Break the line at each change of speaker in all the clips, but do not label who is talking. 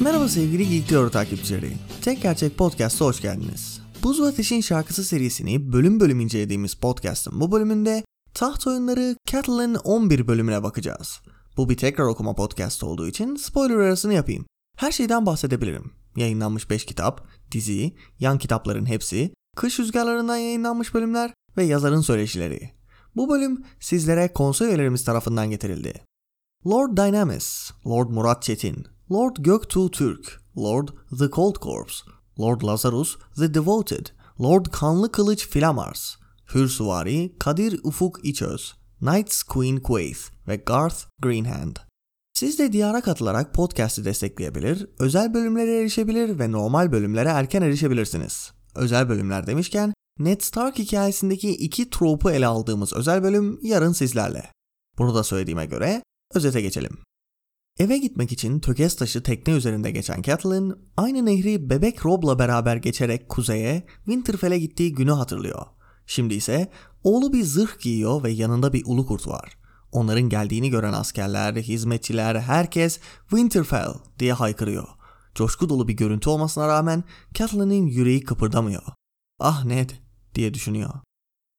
Merhaba sevgili Geek takipçileri. Tek Gerçek Podcast'a hoş geldiniz. Buz ve Ateş'in şarkısı serisini bölüm bölüm incelediğimiz podcast'ın bu bölümünde taht oyunları Catelyn 11 bölümüne bakacağız. Bu bir tekrar okuma podcast olduğu için spoiler arasını yapayım. Her şeyden bahsedebilirim. Yayınlanmış 5 kitap, dizi, yan kitapların hepsi, kış rüzgarlarından yayınlanmış bölümler ve yazarın söyleşileri. Bu bölüm sizlere konsol üyelerimiz tarafından getirildi. Lord Dynamis, Lord Murat Çetin, Lord Göktuğ Türk, Lord The Cold Corpse, Lord Lazarus The Devoted, Lord Kanlı Kılıç Filamars, Hürsuvari Kadir Ufuk İçöz, Knights Queen Quaith ve Garth Greenhand. Siz de diyara katılarak podcast'i destekleyebilir, özel bölümlere erişebilir ve normal bölümlere erken erişebilirsiniz. Özel bölümler demişken Ned Stark hikayesindeki iki tropu ele aldığımız özel bölüm yarın sizlerle. Bunu da söylediğime göre özete geçelim. Eve gitmek için tökez taşı tekne üzerinde geçen Catelyn, aynı nehri bebek Rob'la beraber geçerek kuzeye, Winterfell'e gittiği günü hatırlıyor. Şimdi ise oğlu bir zırh giyiyor ve yanında bir ulu kurt var. Onların geldiğini gören askerler, hizmetçiler, herkes Winterfell diye haykırıyor. Coşku dolu bir görüntü olmasına rağmen Catelyn'in yüreği kıpırdamıyor. Ah Ned diye düşünüyor.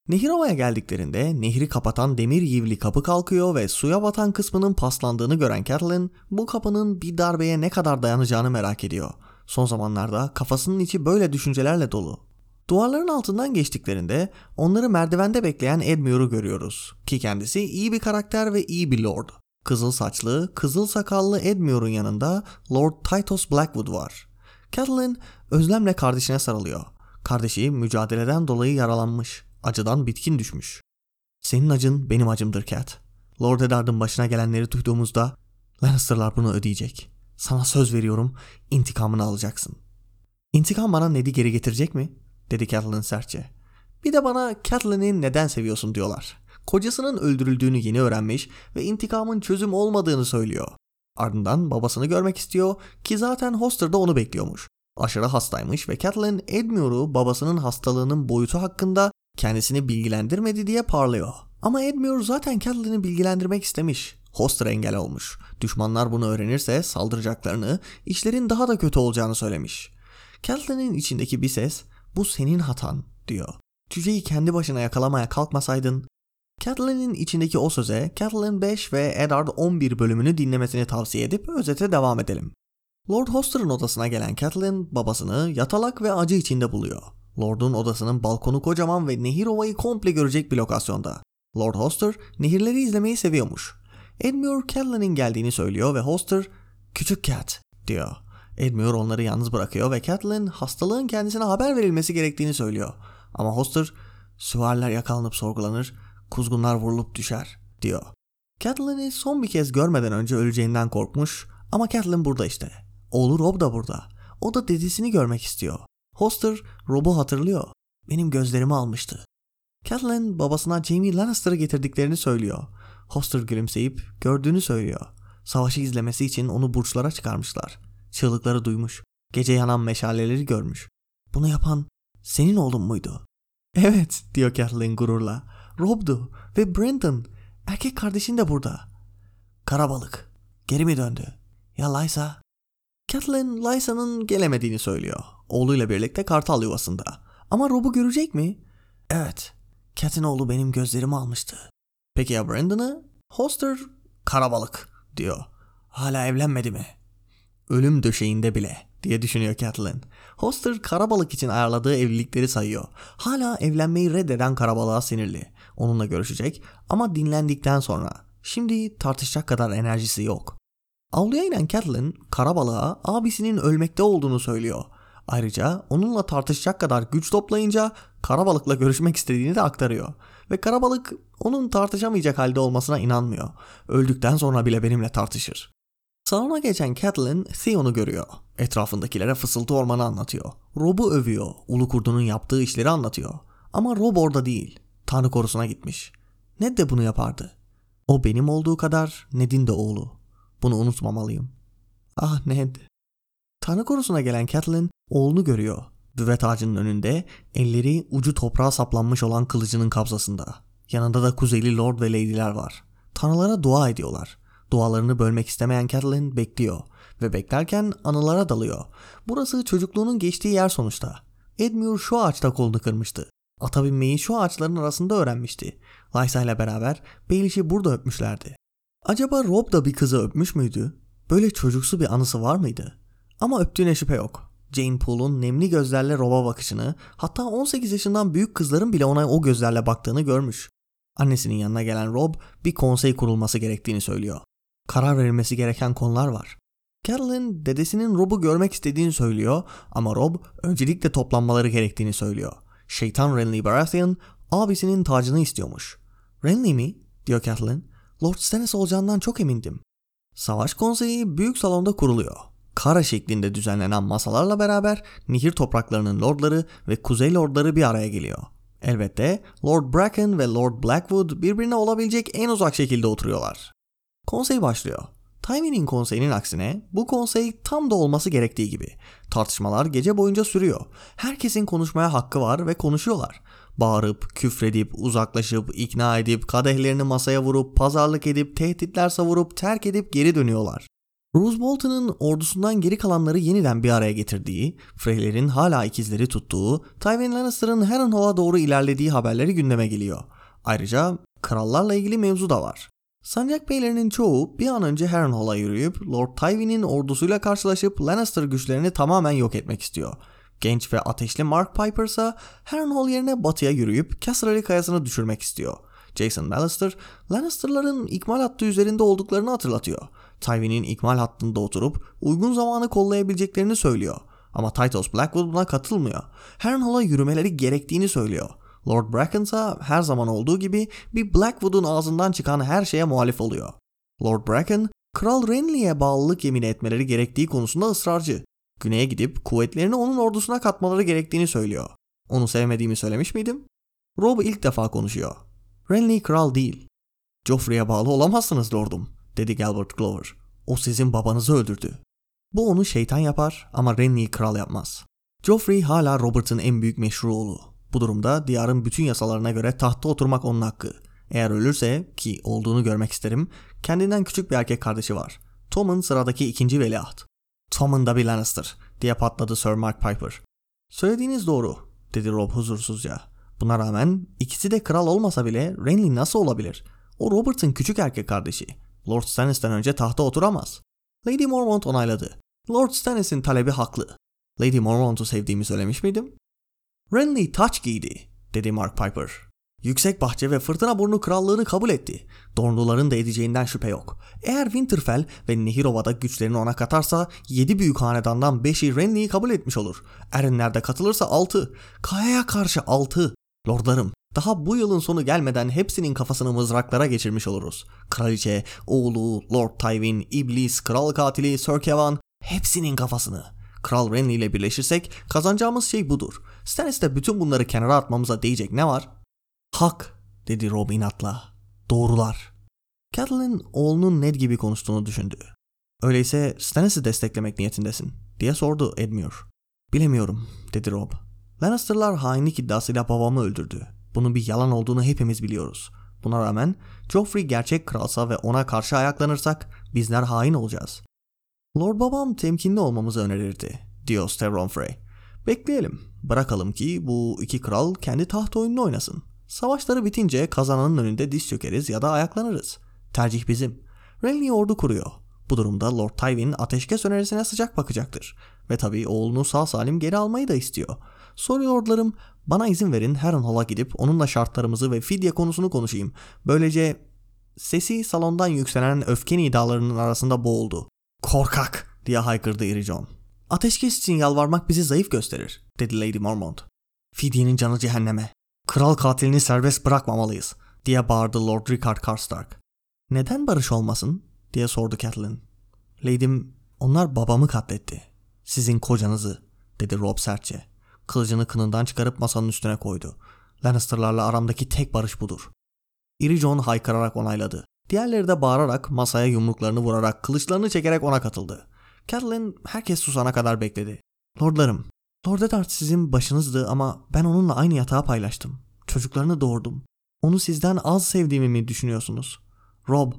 Nehirova'ya geldiklerinde nehri kapatan demir yivli kapı kalkıyor ve suya batan kısmının paslandığını gören Catelyn bu kapının bir darbeye ne kadar dayanacağını merak ediyor. Son zamanlarda kafasının içi böyle düşüncelerle dolu. Duvarların altından geçtiklerinde onları merdivende bekleyen Edmure'u görüyoruz. Ki kendisi iyi bir karakter ve iyi bir lord. Kızıl saçlı, kızıl sakallı Edmure'un yanında Lord Titus Blackwood var. Catelyn özlemle kardeşine sarılıyor. Kardeşi mücadeleden dolayı yaralanmış. Acıdan bitkin düşmüş. Senin acın benim acımdır Cat. Lord Eddard'ın başına gelenleri duyduğumuzda Lannister'lar bunu ödeyecek. Sana söz veriyorum intikamını alacaksın. İntikam bana Ned'i geri getirecek mi? dedi Catelyn sertçe. Bir de bana Catelyn'i neden seviyorsun diyorlar. Kocasının öldürüldüğünü yeni öğrenmiş ve intikamın çözüm olmadığını söylüyor. Ardından babasını görmek istiyor ki zaten Hoster da onu bekliyormuş. Aşırı hastaymış ve Catelyn Edmure'u babasının hastalığının boyutu hakkında kendisini bilgilendirmedi diye parlıyor. Ama Edmure zaten Catelyn'i bilgilendirmek istemiş. Hoster engel olmuş. Düşmanlar bunu öğrenirse saldıracaklarını, işlerin daha da kötü olacağını söylemiş. Catelyn'in içindeki bir ses bu senin hatan diyor. Cüceyi kendi başına yakalamaya kalkmasaydın. Catelyn'in içindeki o söze Catelyn 5 ve Eddard 11 bölümünü dinlemesini tavsiye edip özete devam edelim. Lord Hoster'ın odasına gelen Catelyn babasını yatalak ve acı içinde buluyor. Lord'un odasının balkonu kocaman ve nehir ovayı komple görecek bir lokasyonda. Lord Hoster nehirleri izlemeyi seviyormuş. Edmure Catelyn'in geldiğini söylüyor ve Hoster küçük cat diyor. Edmure onları yalnız bırakıyor ve Catelyn hastalığın kendisine haber verilmesi gerektiğini söylüyor. Ama Hoster süvariler yakalanıp sorgulanır, kuzgunlar vurulup düşer diyor. Catelyn'i son bir kez görmeden önce öleceğinden korkmuş ama Catelyn burada işte. Oğlu Rob da burada. O da dedesini görmek istiyor. Hoster Rob'u hatırlıyor. Benim gözlerimi almıştı. Catelyn babasına Jaime Lannister'ı getirdiklerini söylüyor. Hoster gülümseyip gördüğünü söylüyor. Savaşı izlemesi için onu burçlara çıkarmışlar. Çığlıkları duymuş. Gece yanan meşaleleri görmüş. Bunu yapan senin oğlun muydu? Evet diyor Catelyn gururla. Rob'du ve Brandon. Erkek kardeşin de burada. Karabalık. Geri mi döndü? Ya Lysa? Catelyn Lysa'nın gelemediğini söylüyor. Oğluyla birlikte kartal yuvasında. Ama Rob'u görecek mi? Evet. Cat'in oğlu benim gözlerimi almıştı. Peki ya Brandon'ı? Hoster karabalık diyor. Hala evlenmedi mi? Ölüm döşeğinde bile diye düşünüyor Catelyn. Hoster karabalık için ayarladığı evlilikleri sayıyor. Hala evlenmeyi reddeden karabalığa sinirli. Onunla görüşecek ama dinlendikten sonra. Şimdi tartışacak kadar enerjisi yok. Avluya inen Catelyn karabalığa abisinin ölmekte olduğunu söylüyor. Ayrıca onunla tartışacak kadar güç toplayınca Karabalık'la görüşmek istediğini de aktarıyor. Ve Karabalık onun tartışamayacak halde olmasına inanmıyor. Öldükten sonra bile benimle tartışır. Salona geçen Catelyn Theon'u görüyor. Etrafındakilere fısıltı ormanı anlatıyor. Rob'u övüyor. Ulu kurdunun yaptığı işleri anlatıyor. Ama Rob orada değil. Tanrı korusuna gitmiş. Ned de bunu yapardı. O benim olduğu kadar Ned'in de oğlu. Bunu unutmamalıyım. Ah Ned. Tanrı korusuna gelen Catelyn oğlunu görüyor. Düvet ağacının önünde elleri ucu toprağa saplanmış olan kılıcının kabzasında. Yanında da kuzeyli lord ve lady'ler var. Tanrılara dua ediyorlar. Dualarını bölmek istemeyen Catelyn bekliyor ve beklerken anılara dalıyor. Burası çocukluğunun geçtiği yer sonuçta. Edmure şu ağaçta kolunu kırmıştı. Ata binmeyi şu ağaçların arasında öğrenmişti. Lysa ile beraber Baelish'i burada öpmüşlerdi. Acaba Rob da bir kızı öpmüş müydü? Böyle çocuksu bir anısı var mıydı? Ama öptüğüne şüphe yok. Jane Poole'un nemli gözlerle Rob'a bakışını, hatta 18 yaşından büyük kızların bile ona o gözlerle baktığını görmüş. Annesinin yanına gelen Rob bir konsey kurulması gerektiğini söylüyor. Karar verilmesi gereken konular var. Carolyn dedesinin Rob'u görmek istediğini söylüyor ama Rob öncelikle toplanmaları gerektiğini söylüyor. Şeytan Renly Baratheon abisinin tacını istiyormuş. Renly mi? diyor Catelyn. Lord Stannis olacağından çok emindim. Savaş konseyi büyük salonda kuruluyor. Kara şeklinde düzenlenen masalarla beraber nehir topraklarının lordları ve kuzey lordları bir araya geliyor. Elbette Lord Bracken ve Lord Blackwood birbirine olabilecek en uzak şekilde oturuyorlar. Konsey başlıyor. Tywin'in konseyinin aksine bu konsey tam da olması gerektiği gibi. Tartışmalar gece boyunca sürüyor. Herkesin konuşmaya hakkı var ve konuşuyorlar. Bağırıp, küfredip, uzaklaşıp, ikna edip, kadehlerini masaya vurup, pazarlık edip, tehditler savurup, terk edip geri dönüyorlar. Roose Bolton'ın ordusundan geri kalanları yeniden bir araya getirdiği, Freyler'in hala ikizleri tuttuğu, Tywin Lannister'ın Harrenhal'a doğru ilerlediği haberleri gündeme geliyor. Ayrıca krallarla ilgili mevzu da var. Sancak beylerinin çoğu bir an önce Harrenhal'a yürüyüp Lord Tywin'in ordusuyla karşılaşıp Lannister güçlerini tamamen yok etmek istiyor. Genç ve ateşli Mark Piper ise Harrenhal yerine batıya yürüyüp Casterly kayasını düşürmek istiyor. Jason Mallister, Lannister'ların ikmal hattı üzerinde olduklarını hatırlatıyor. Tywin'in ikmal hattında oturup uygun zamanı kollayabileceklerini söylüyor. Ama Tytos Blackwood buna katılmıyor. Harrenhal'a yürümeleri gerektiğini söylüyor. Lord Bracken ise her zaman olduğu gibi bir Blackwood'un ağzından çıkan her şeye muhalif oluyor. Lord Bracken, Kral Renly'e bağlılık yemin etmeleri gerektiği konusunda ısrarcı. Güney'e gidip kuvvetlerini onun ordusuna katmaları gerektiğini söylüyor. Onu sevmediğimi söylemiş miydim? Rob ilk defa konuşuyor. Renly kral değil. Joffrey'e bağlı olamazsınız lordum, dedi Galbert Glover. O sizin babanızı öldürdü. Bu onu şeytan yapar ama Renly'i kral yapmaz. Joffrey hala Robert'ın en büyük meşru oğlu. Bu durumda diyarın bütün yasalarına göre tahta oturmak onun hakkı. Eğer ölürse ki olduğunu görmek isterim kendinden küçük bir erkek kardeşi var. Tom'un sıradaki ikinci veliaht. Tom'un da bir Lannister diye patladı Sir Mark Piper. Söylediğiniz doğru dedi Rob huzursuzca. Buna rağmen ikisi de kral olmasa bile Renly nasıl olabilir? O Robert'ın küçük erkek kardeşi. Lord Stannis'ten önce tahta oturamaz. Lady Mormont onayladı. Lord Stannis'in talebi haklı. Lady Mormont'u sevdiğimi söylemiş miydim? Renly taç giydi, dedi Mark Piper. Yüksek bahçe ve fırtına burnu krallığını kabul etti. Dornluların da edeceğinden şüphe yok. Eğer Winterfell ve Nehirova'da güçlerini ona katarsa 7 büyük hanedandan 5'i Renly'yi kabul etmiş olur. Erinler de katılırsa 6. Kaya'ya karşı 6. Lordlarım daha bu yılın sonu gelmeden hepsinin kafasını mızraklara geçirmiş oluruz. Kraliçe, oğlu, Lord Tywin, İblis, kral katili, Sir Kevan hepsinin kafasını. Kral Renly ile birleşirsek kazanacağımız şey budur. Stannis'te bütün bunları kenara atmamıza değecek ne var? Hak dedi Rob inatla. Doğrular. Catelyn oğlunun Ned gibi konuştuğunu düşündü. Öyleyse Stannis'i desteklemek niyetindesin diye sordu Edmure. Bilemiyorum dedi Rob. Lannister'lar hainlik iddiasıyla babamı öldürdü. Bunun bir yalan olduğunu hepimiz biliyoruz. Buna rağmen Joffrey gerçek kralsa ve ona karşı ayaklanırsak bizler hain olacağız. Lord babam temkinli olmamızı önerirdi, diyor Stavron Frey. Bekleyelim, bırakalım ki bu iki kral kendi taht oyununu oynasın. Savaşları bitince kazananın önünde diz çökeriz ya da ayaklanırız. Tercih bizim. Renly ordu kuruyor. Bu durumda Lord Tywin ateşkes önerisine sıcak bakacaktır. Ve tabii oğlunu sağ salim geri almayı da istiyor. Soru lordlarım bana izin verin Harrenhal'a gidip onunla şartlarımızı ve fidye konusunu konuşayım. Böylece sesi salondan yükselen öfke nidalarının arasında boğuldu. Korkak diye haykırdı Iri John. Ateşkes için yalvarmak bizi zayıf gösterir dedi Lady Mormont. Phoebe'nin canı cehenneme. Kral katilini serbest bırakmamalıyız diye bağırdı Lord Rickard Karstark. Neden barış olmasın diye sordu Catelyn. Lady'm onlar babamı katletti. Sizin kocanızı dedi Rob sertçe. Kılıcını kınından çıkarıp masanın üstüne koydu. Lannister'larla aramdaki tek barış budur. Iri John haykırarak onayladı. Diğerleri de bağırarak masaya yumruklarını vurarak kılıçlarını çekerek ona katıldı. Catelyn herkes susana kadar bekledi. Lordlarım, Lord Eddard sizin başınızdı ama ben onunla aynı yatağı paylaştım. Çocuklarını doğurdum. Onu sizden az sevdiğimi mi düşünüyorsunuz? Rob,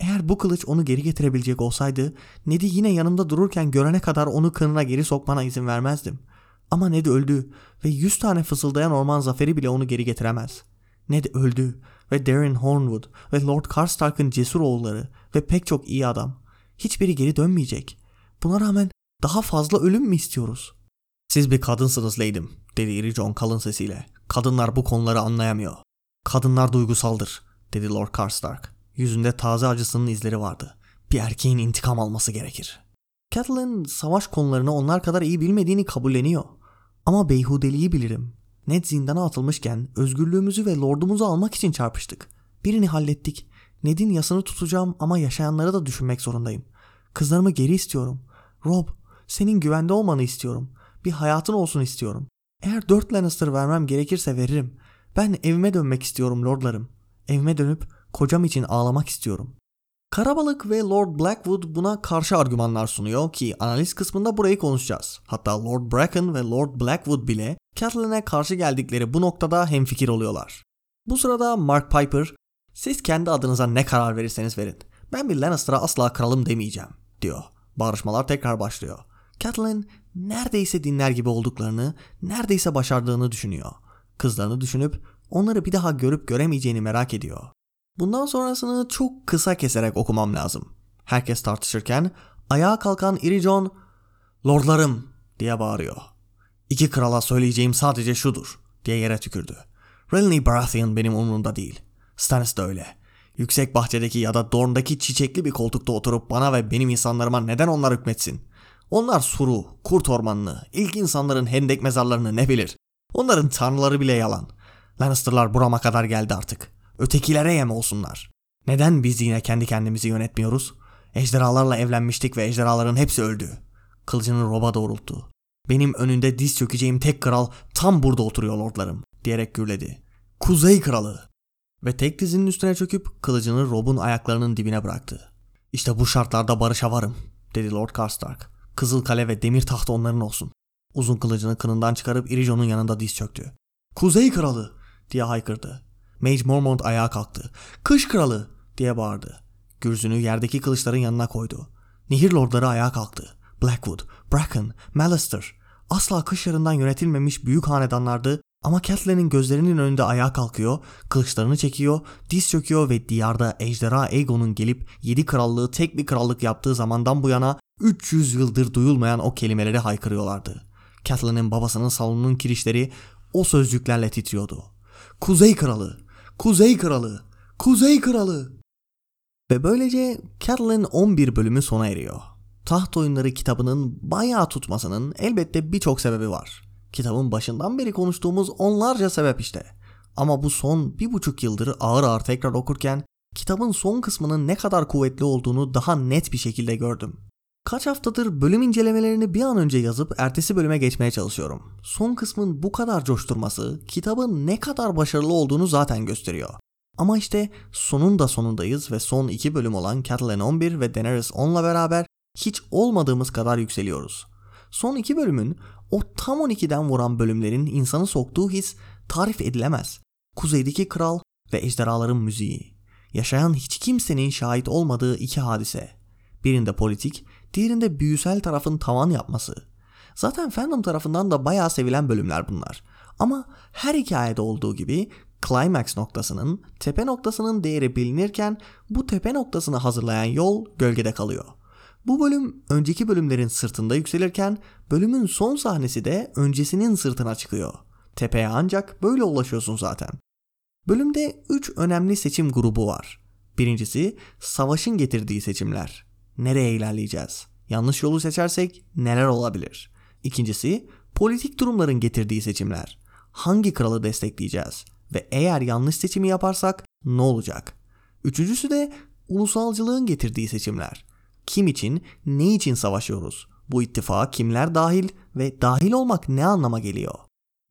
eğer bu kılıç onu geri getirebilecek olsaydı Ned'i yine yanımda dururken görene kadar onu kınına geri sokmana izin vermezdim. Ama Ned öldü ve yüz tane fısıldayan orman zaferi bile onu geri getiremez. Ned öldü ve Darren Hornwood ve Lord Karstark'ın cesur oğulları ve pek çok iyi adam. Hiçbiri geri dönmeyecek. Buna rağmen daha fazla ölüm mü istiyoruz? Siz bir kadınsınız Lady'm, dedi iri John kalın sesiyle. Kadınlar bu konuları anlayamıyor. Kadınlar duygusaldır, dedi Lord Karstark. Yüzünde taze acısının izleri vardı. Bir erkeğin intikam alması gerekir. Catelyn savaş konularını onlar kadar iyi bilmediğini kabulleniyor. Ama beyhudeliği bilirim. Ned zindana atılmışken özgürlüğümüzü ve lordumuzu almak için çarpıştık. Birini hallettik. Ned'in yasını tutacağım ama yaşayanları da düşünmek zorundayım. Kızlarımı geri istiyorum. Rob, senin güvende olmanı istiyorum. Bir hayatın olsun istiyorum. Eğer dört Lannister vermem gerekirse veririm. Ben evime dönmek istiyorum lordlarım. Evime dönüp kocam için ağlamak istiyorum. Karabalık ve Lord Blackwood buna karşı argümanlar sunuyor ki analiz kısmında burayı konuşacağız. Hatta Lord Bracken ve Lord Blackwood bile Catelyn'e karşı geldikleri bu noktada hemfikir oluyorlar. Bu sırada Mark Piper, siz kendi adınıza ne karar verirseniz verin. Ben bir Lannister'a asla kralım demeyeceğim, diyor. Barışmalar tekrar başlıyor. Catelyn neredeyse dinler gibi olduklarını, neredeyse başardığını düşünüyor. Kızlarını düşünüp onları bir daha görüp göremeyeceğini merak ediyor. Bundan sonrasını çok kısa keserek okumam lazım. Herkes tartışırken ayağa kalkan iri John ''Lordlarım'' diye bağırıyor. İki krala söyleyeceğim sadece şudur diye yere tükürdü. Renly Baratheon benim umurumda değil. Stannis de öyle. Yüksek bahçedeki ya da Dorne'daki çiçekli bir koltukta oturup bana ve benim insanlarıma neden onlar hükmetsin? Onlar suru, kurt ormanını, ilk insanların hendek mezarlarını ne bilir? Onların tanrıları bile yalan. Lannister'lar burama kadar geldi artık. Ötekilere yem olsunlar. Neden biz yine kendi kendimizi yönetmiyoruz? Ejderhalarla evlenmiştik ve ejderhaların hepsi öldü. Kılıcını roba doğrulttu. Benim önünde diz çökeceğim tek kral tam burada oturuyor lordlarım diyerek gürledi. Kuzey kralı. Ve tek dizinin üstüne çöküp kılıcını Rob'un ayaklarının dibine bıraktı. İşte bu şartlarda barışa varım dedi Lord Karstark. Kızıl kale ve demir taht onların olsun. Uzun kılıcını kınından çıkarıp Irijon'un yanında diz çöktü. Kuzey kralı diye haykırdı. Mage Mormont ayağa kalktı. Kış kralı diye bağırdı. Gürzünü yerdeki kılıçların yanına koydu. Nehir lordları ayağa kalktı. Blackwood, Bracken, Mallister. Asla kış yarından yönetilmemiş büyük hanedanlardı ama Catelyn'in gözlerinin önünde ayağa kalkıyor, kılıçlarını çekiyor, diz çöküyor ve diyarda ejderha Aegon'un gelip yedi krallığı tek bir krallık yaptığı zamandan bu yana 300 yıldır duyulmayan o kelimeleri haykırıyorlardı. Catelyn'in babasının salonunun kirişleri o sözcüklerle titriyordu. Kuzey Kralı, Kuzey Kralı, Kuzey Kralı. Ve böylece Catelyn 11 bölümü sona eriyor. Taht Oyunları kitabının bayağı tutmasının elbette birçok sebebi var. Kitabın başından beri konuştuğumuz onlarca sebep işte. Ama bu son bir buçuk yıldır ağır ağır tekrar okurken kitabın son kısmının ne kadar kuvvetli olduğunu daha net bir şekilde gördüm. Kaç haftadır bölüm incelemelerini bir an önce yazıp ertesi bölüme geçmeye çalışıyorum. Son kısmın bu kadar coşturması kitabın ne kadar başarılı olduğunu zaten gösteriyor. Ama işte sonun da sonundayız ve son iki bölüm olan Catelyn 11 ve Daenerys 10'la beraber hiç olmadığımız kadar yükseliyoruz. Son iki bölümün o tam 12'den vuran bölümlerin insanı soktuğu his tarif edilemez. Kuzeydeki kral ve ejderhaların müziği. Yaşayan hiç kimsenin şahit olmadığı iki hadise. Birinde politik, diğerinde büyüsel tarafın tavan yapması. Zaten fandom tarafından da bayağı sevilen bölümler bunlar. Ama her hikayede olduğu gibi climax noktasının, tepe noktasının değeri bilinirken bu tepe noktasını hazırlayan yol gölgede kalıyor. Bu bölüm önceki bölümlerin sırtında yükselirken bölümün son sahnesi de öncesinin sırtına çıkıyor. Tepeye ancak böyle ulaşıyorsun zaten. Bölümde 3 önemli seçim grubu var. Birincisi savaşın getirdiği seçimler. Nereye ilerleyeceğiz? Yanlış yolu seçersek neler olabilir? İkincisi politik durumların getirdiği seçimler. hangi kralı destekleyeceğiz ve eğer yanlış seçimi yaparsak ne olacak? Üçüncüsü de ulusalcılığın getirdiği seçimler. Kim için, ne için savaşıyoruz? Bu ittifağa kimler dahil ve dahil olmak ne anlama geliyor?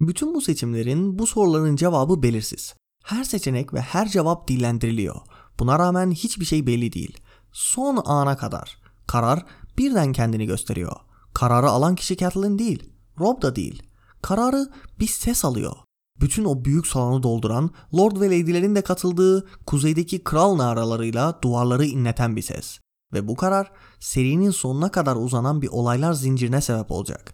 Bütün bu seçimlerin, bu soruların cevabı belirsiz. Her seçenek ve her cevap dillendiriliyor. Buna rağmen hiçbir şey belli değil. Son ana kadar. Karar birden kendini gösteriyor. Kararı alan kişi Catelyn değil. Rob da değil. Kararı bir ses alıyor. Bütün o büyük salonu dolduran, Lord ve Lady'lerin de katıldığı kuzeydeki kral naralarıyla duvarları inleten bir ses. Ve bu karar serinin sonuna kadar uzanan bir olaylar zincirine sebep olacak.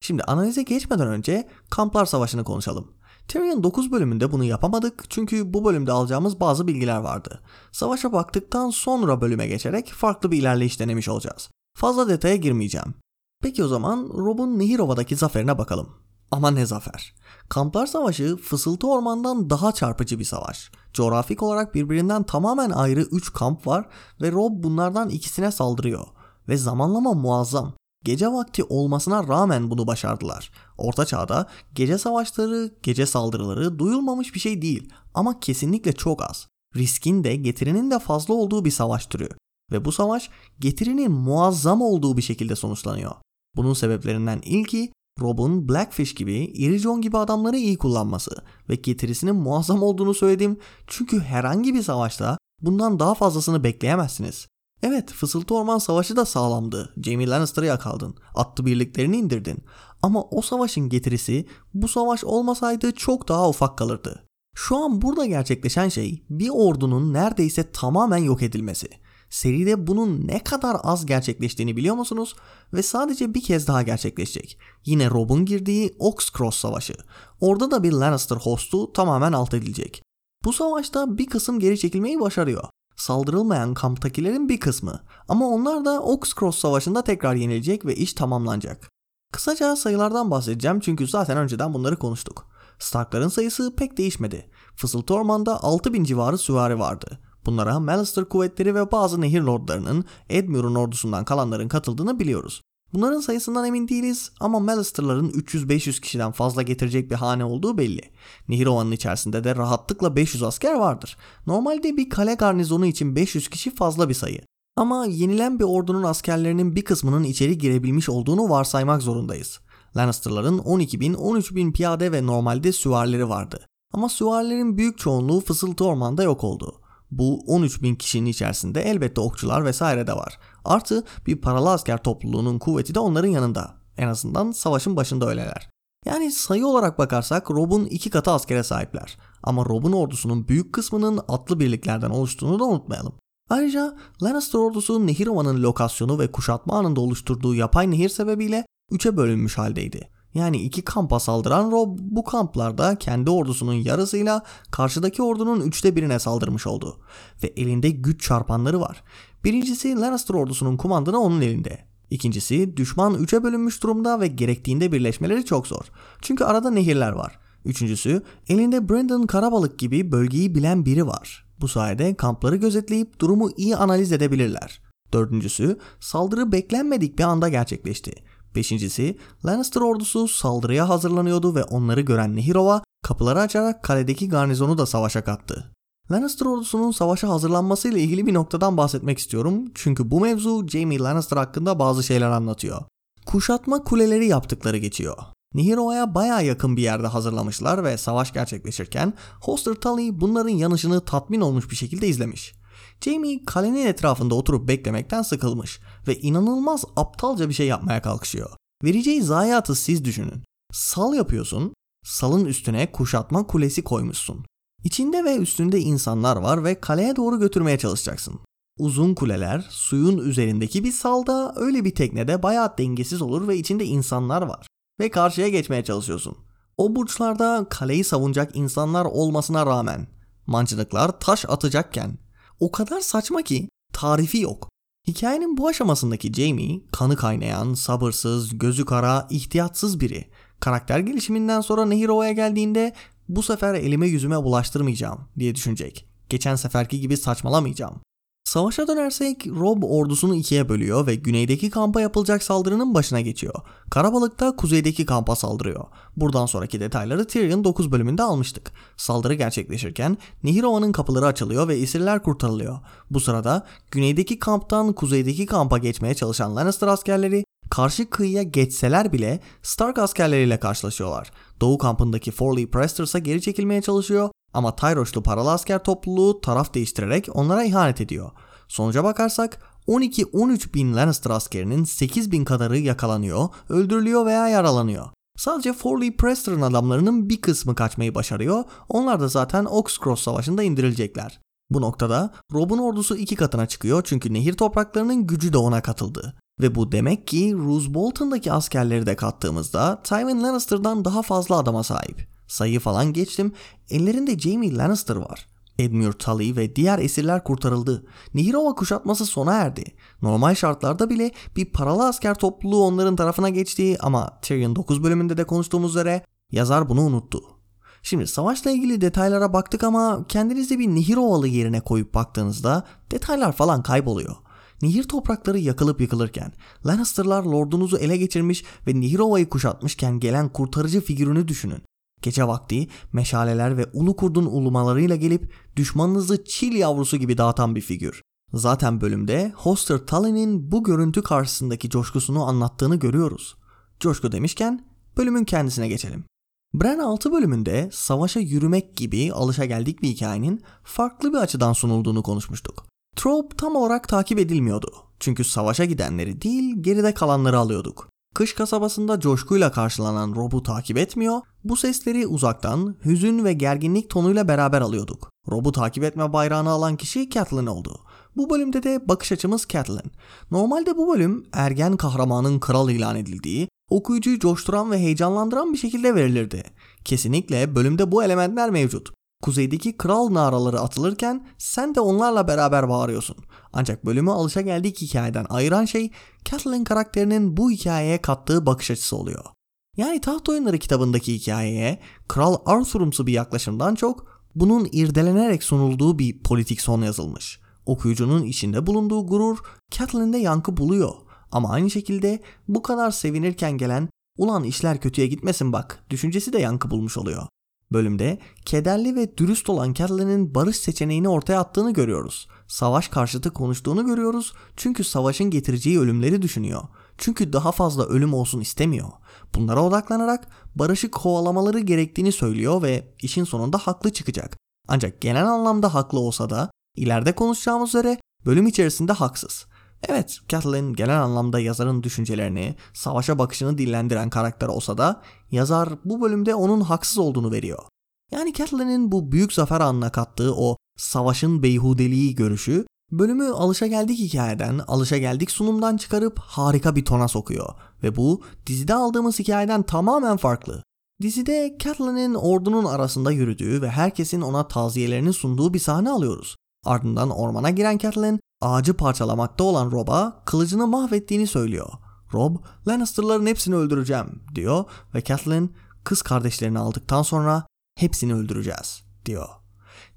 Şimdi analize geçmeden önce Kamplar Savaşı'nı konuşalım. Tyrion 9 bölümünde bunu yapamadık çünkü bu bölümde alacağımız bazı bilgiler vardı. Savaşa baktıktan sonra bölüme geçerek farklı bir ilerleyiş denemiş olacağız. Fazla detaya girmeyeceğim. Peki o zaman Rob'un Nehirova'daki zaferine bakalım. Ama ne zafer. Kamplar Savaşı fısıltı ormandan daha çarpıcı bir savaş. Coğrafik olarak birbirinden tamamen ayrı 3 kamp var ve Rob bunlardan ikisine saldırıyor. Ve zamanlama muazzam. Gece vakti olmasına rağmen bunu başardılar. Orta çağda gece savaşları, gece saldırıları duyulmamış bir şey değil ama kesinlikle çok az. Riskin de getirinin de fazla olduğu bir savaş türü. Ve bu savaş getirinin muazzam olduğu bir şekilde sonuçlanıyor. Bunun sebeplerinden ilki Rob'un Blackfish gibi, Iri John gibi adamları iyi kullanması ve getirisinin muazzam olduğunu söyledim çünkü herhangi bir savaşta bundan daha fazlasını bekleyemezsiniz. Evet Fısıltı Orman Savaşı da sağlamdı. Jaime Lannister'ı yakaldın. Attı birliklerini indirdin. Ama o savaşın getirisi bu savaş olmasaydı çok daha ufak kalırdı. Şu an burada gerçekleşen şey bir ordunun neredeyse tamamen yok edilmesi. Seride bunun ne kadar az gerçekleştiğini biliyor musunuz? Ve sadece bir kez daha gerçekleşecek. Yine Rob'un girdiği Oxcross Savaşı. Orada da bir Lannister hostu tamamen alt edilecek. Bu savaşta bir kısım geri çekilmeyi başarıyor. Saldırılmayan kamptakilerin bir kısmı. Ama onlar da Oxcross Savaşı'nda tekrar yenilecek ve iş tamamlanacak. Kısaca sayılardan bahsedeceğim çünkü zaten önceden bunları konuştuk. Starkların sayısı pek değişmedi. Fısıltı Orman'da 6000 civarı süvari vardı. Bunlara Mallister kuvvetleri ve bazı nehir lordlarının Edmure'un ordusundan kalanların katıldığını biliyoruz. Bunların sayısından emin değiliz ama Mallister'ların 300-500 kişiden fazla getirecek bir hane olduğu belli. Nehir Ova'nın içerisinde de rahatlıkla 500 asker vardır. Normalde bir kale garnizonu için 500 kişi fazla bir sayı. Ama yenilen bir ordunun askerlerinin bir kısmının içeri girebilmiş olduğunu varsaymak zorundayız. Lannister'ların 12 bin, 13 bin piyade ve normalde süvarileri vardı. Ama süvarilerin büyük çoğunluğu fısıltı ormanda yok oldu. Bu 13 bin kişinin içerisinde elbette okçular vesaire de var. Artı bir paralı asker topluluğunun kuvveti de onların yanında. En azından savaşın başında öyleler. Yani sayı olarak bakarsak Rob'un iki katı askere sahipler. Ama Rob'un ordusunun büyük kısmının atlı birliklerden oluştuğunu da unutmayalım. Ayrıca Lannister ordusu Nehir Ova'nın lokasyonu ve kuşatma anında oluşturduğu yapay nehir sebebiyle üçe bölünmüş haldeydi. Yani iki kampa saldıran Rob bu kamplarda kendi ordusunun yarısıyla karşıdaki ordunun üçte birine saldırmış oldu. Ve elinde güç çarpanları var. Birincisi Lannister ordusunun kumandanı onun elinde. İkincisi düşman üçe bölünmüş durumda ve gerektiğinde birleşmeleri çok zor. Çünkü arada nehirler var. Üçüncüsü elinde Brandon Karabalık gibi bölgeyi bilen biri var. Bu sayede kampları gözetleyip durumu iyi analiz edebilirler. Dördüncüsü saldırı beklenmedik bir anda gerçekleşti. Beşincisi Lannister ordusu saldırıya hazırlanıyordu ve onları gören Nehirova kapıları açarak kaledeki garnizonu da savaşa kattı. Lannister ordusunun savaşa hazırlanmasıyla ilgili bir noktadan bahsetmek istiyorum çünkü bu mevzu Jaime Lannister hakkında bazı şeyler anlatıyor. Kuşatma kuleleri yaptıkları geçiyor. Nehirova'ya baya yakın bir yerde hazırlamışlar ve savaş gerçekleşirken Hoster Tully bunların yanışını tatmin olmuş bir şekilde izlemiş. Jamie kalenin etrafında oturup beklemekten sıkılmış ve inanılmaz aptalca bir şey yapmaya kalkışıyor. Vereceği zayiatı siz düşünün. Sal yapıyorsun, salın üstüne kuşatma kulesi koymuşsun. İçinde ve üstünde insanlar var ve kaleye doğru götürmeye çalışacaksın. Uzun kuleler suyun üzerindeki bir salda öyle bir teknede bayağı dengesiz olur ve içinde insanlar var. Ve karşıya geçmeye çalışıyorsun. O burçlarda kaleyi savunacak insanlar olmasına rağmen mancınıklar taş atacakken o kadar saçma ki tarifi yok. Hikayenin bu aşamasındaki Jamie kanı kaynayan, sabırsız, gözü kara, ihtiyatsız biri. Karakter gelişiminden sonra Nehirova'ya geldiğinde bu sefer elime yüzüme bulaştırmayacağım diye düşünecek. Geçen seferki gibi saçmalamayacağım. Savaşa dönersek Rob ordusunu ikiye bölüyor ve güneydeki kampa yapılacak saldırının başına geçiyor. Karabalık da kuzeydeki kampa saldırıyor. Buradan sonraki detayları Tyrion 9 bölümünde almıştık. Saldırı gerçekleşirken Nihirova'nın kapıları açılıyor ve esirler kurtarılıyor. Bu sırada güneydeki kamptan kuzeydeki kampa geçmeye çalışan Lannister askerleri karşı kıyıya geçseler bile Stark askerleriyle karşılaşıyorlar. Doğu kampındaki Forley Presters geri çekilmeye çalışıyor ama Tyroşlu paralı asker topluluğu taraf değiştirerek onlara ihanet ediyor. Sonuca bakarsak 12-13 bin Lannister askerinin 8 bin kadarı yakalanıyor, öldürülüyor veya yaralanıyor. Sadece Forley Preston adamlarının bir kısmı kaçmayı başarıyor, onlar da zaten Oxcross Savaşı'nda indirilecekler. Bu noktada Rob'un ordusu iki katına çıkıyor çünkü nehir topraklarının gücü de ona katıldı. Ve bu demek ki Roose Bolton'daki askerleri de kattığımızda Tywin Lannister'dan daha fazla adama sahip. Sayı falan geçtim. Ellerinde Jaime Lannister var. Edmure Tully ve diğer esirler kurtarıldı. Nihirova kuşatması sona erdi. Normal şartlarda bile bir paralı asker topluluğu onların tarafına geçti ama Tyrion 9 bölümünde de konuştuğumuz üzere yazar bunu unuttu. Şimdi savaşla ilgili detaylara baktık ama kendinizi bir Nihirovalı yerine koyup baktığınızda detaylar falan kayboluyor. Nehir toprakları yakılıp yıkılırken, Lannister'lar lordunuzu ele geçirmiş ve Nihirova'yı kuşatmışken gelen kurtarıcı figürünü düşünün. Gece vakti meşaleler ve ulu kurdun ulumalarıyla gelip düşmanınızı çil yavrusu gibi dağıtan bir figür. Zaten bölümde Hoster Tully'nin bu görüntü karşısındaki coşkusunu anlattığını görüyoruz. Coşku demişken bölümün kendisine geçelim. Bran 6 bölümünde savaşa yürümek gibi alışa geldik bir hikayenin farklı bir açıdan sunulduğunu konuşmuştuk. Trope tam olarak takip edilmiyordu. Çünkü savaşa gidenleri değil geride kalanları alıyorduk. Kış kasabasında coşkuyla karşılanan Rob'u takip etmiyor, bu sesleri uzaktan hüzün ve gerginlik tonuyla beraber alıyorduk. Rob'u takip etme bayrağını alan kişi Catelyn oldu. Bu bölümde de bakış açımız Catelyn. Normalde bu bölüm ergen kahramanın kral ilan edildiği, okuyucuyu coşturan ve heyecanlandıran bir şekilde verilirdi. Kesinlikle bölümde bu elementler mevcut kuzeydeki kral naraları atılırken sen de onlarla beraber bağırıyorsun. Ancak bölümü alışa geldik hikayeden ayıran şey Catelyn karakterinin bu hikayeye kattığı bakış açısı oluyor. Yani Taht Oyunları kitabındaki hikayeye Kral Arthur'umsu bir yaklaşımdan çok bunun irdelenerek sunulduğu bir politik son yazılmış. Okuyucunun içinde bulunduğu gurur Catelyn'de yankı buluyor. Ama aynı şekilde bu kadar sevinirken gelen ulan işler kötüye gitmesin bak düşüncesi de yankı bulmuş oluyor bölümde kederli ve dürüst olan Catelyn'in barış seçeneğini ortaya attığını görüyoruz. Savaş karşıtı konuştuğunu görüyoruz çünkü savaşın getireceği ölümleri düşünüyor. Çünkü daha fazla ölüm olsun istemiyor. Bunlara odaklanarak barışı kovalamaları gerektiğini söylüyor ve işin sonunda haklı çıkacak. Ancak genel anlamda haklı olsa da ileride konuşacağımız üzere bölüm içerisinde haksız. Evet, Catelyn genel anlamda yazarın düşüncelerini, savaşa bakışını dillendiren karakter olsa da yazar bu bölümde onun haksız olduğunu veriyor. Yani Catelyn'in bu büyük zafer anına kattığı o savaşın beyhudeliği görüşü bölümü alışa geldik hikayeden, alışa geldik sunumdan çıkarıp harika bir tona sokuyor. Ve bu dizide aldığımız hikayeden tamamen farklı. Dizide Catelyn'in ordunun arasında yürüdüğü ve herkesin ona taziyelerini sunduğu bir sahne alıyoruz. Ardından ormana giren Catelyn ağacı parçalamakta olan Rob'a kılıcını mahvettiğini söylüyor. Rob, Lannister'ların hepsini öldüreceğim diyor ve Catelyn kız kardeşlerini aldıktan sonra hepsini öldüreceğiz diyor.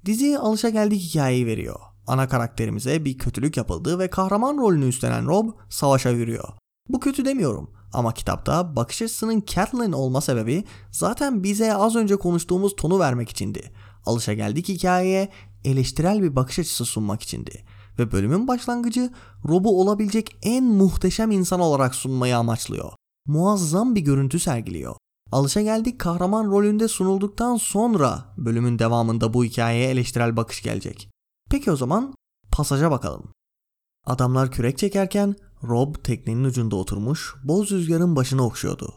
Dizi alışa geldik hikayeyi veriyor. Ana karakterimize bir kötülük yapıldı ve kahraman rolünü üstlenen Rob savaşa yürüyor. Bu kötü demiyorum ama kitapta bakış açısının Catelyn olma sebebi zaten bize az önce konuştuğumuz tonu vermek içindi. Alışa geldik hikayeye eleştirel bir bakış açısı sunmak içindi ve bölümün başlangıcı Rob'u olabilecek en muhteşem insan olarak sunmayı amaçlıyor. Muazzam bir görüntü sergiliyor. Alışageldik kahraman rolünde sunulduktan sonra bölümün devamında bu hikayeye eleştirel bakış gelecek. Peki o zaman pasaja bakalım. Adamlar kürek çekerken Rob teknenin ucunda oturmuş boz rüzgarın başına okşuyordu.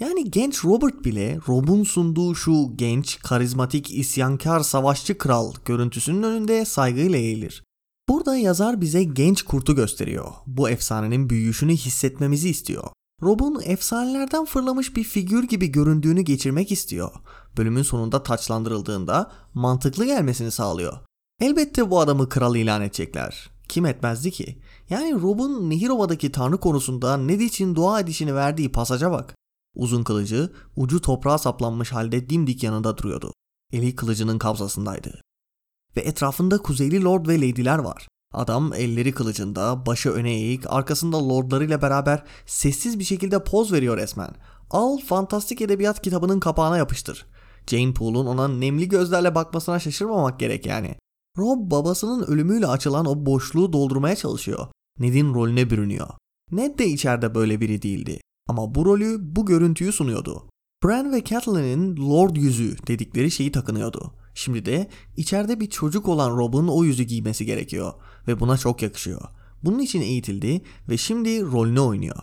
Yani genç Robert bile Rob'un sunduğu şu genç, karizmatik, isyankar savaşçı kral görüntüsünün önünde saygıyla eğilir. Burada yazar bize genç kurtu gösteriyor. Bu efsanenin büyüyüşünü hissetmemizi istiyor. Rob'un efsanelerden fırlamış bir figür gibi göründüğünü geçirmek istiyor. Bölümün sonunda taçlandırıldığında mantıklı gelmesini sağlıyor. Elbette bu adamı kral ilan edecekler. Kim etmezdi ki? Yani Rob'un Nehirova'daki tanrı konusunda ne için dua edişini verdiği pasaja bak. Uzun kılıcı ucu toprağa saplanmış halde dimdik yanında duruyordu. Eli kılıcının kabzasındaydı. Ve etrafında kuzeyli lord ve lady'ler var. Adam elleri kılıcında, başı öne eğik, arkasında lordlarıyla beraber sessiz bir şekilde poz veriyor resmen. Al fantastik edebiyat kitabının kapağına yapıştır. Jane Poole'un ona nemli gözlerle bakmasına şaşırmamak gerek yani. Rob babasının ölümüyle açılan o boşluğu doldurmaya çalışıyor. Ned'in rolüne bürünüyor. Ned de içeride böyle biri değildi. Ama bu rolü, bu görüntüyü sunuyordu. Bran ve Catelyn'in Lord yüzü dedikleri şeyi takınıyordu. Şimdi de içeride bir çocuk olan Rob'un o yüzü giymesi gerekiyor ve buna çok yakışıyor. Bunun için eğitildi ve şimdi rolünü oynuyor.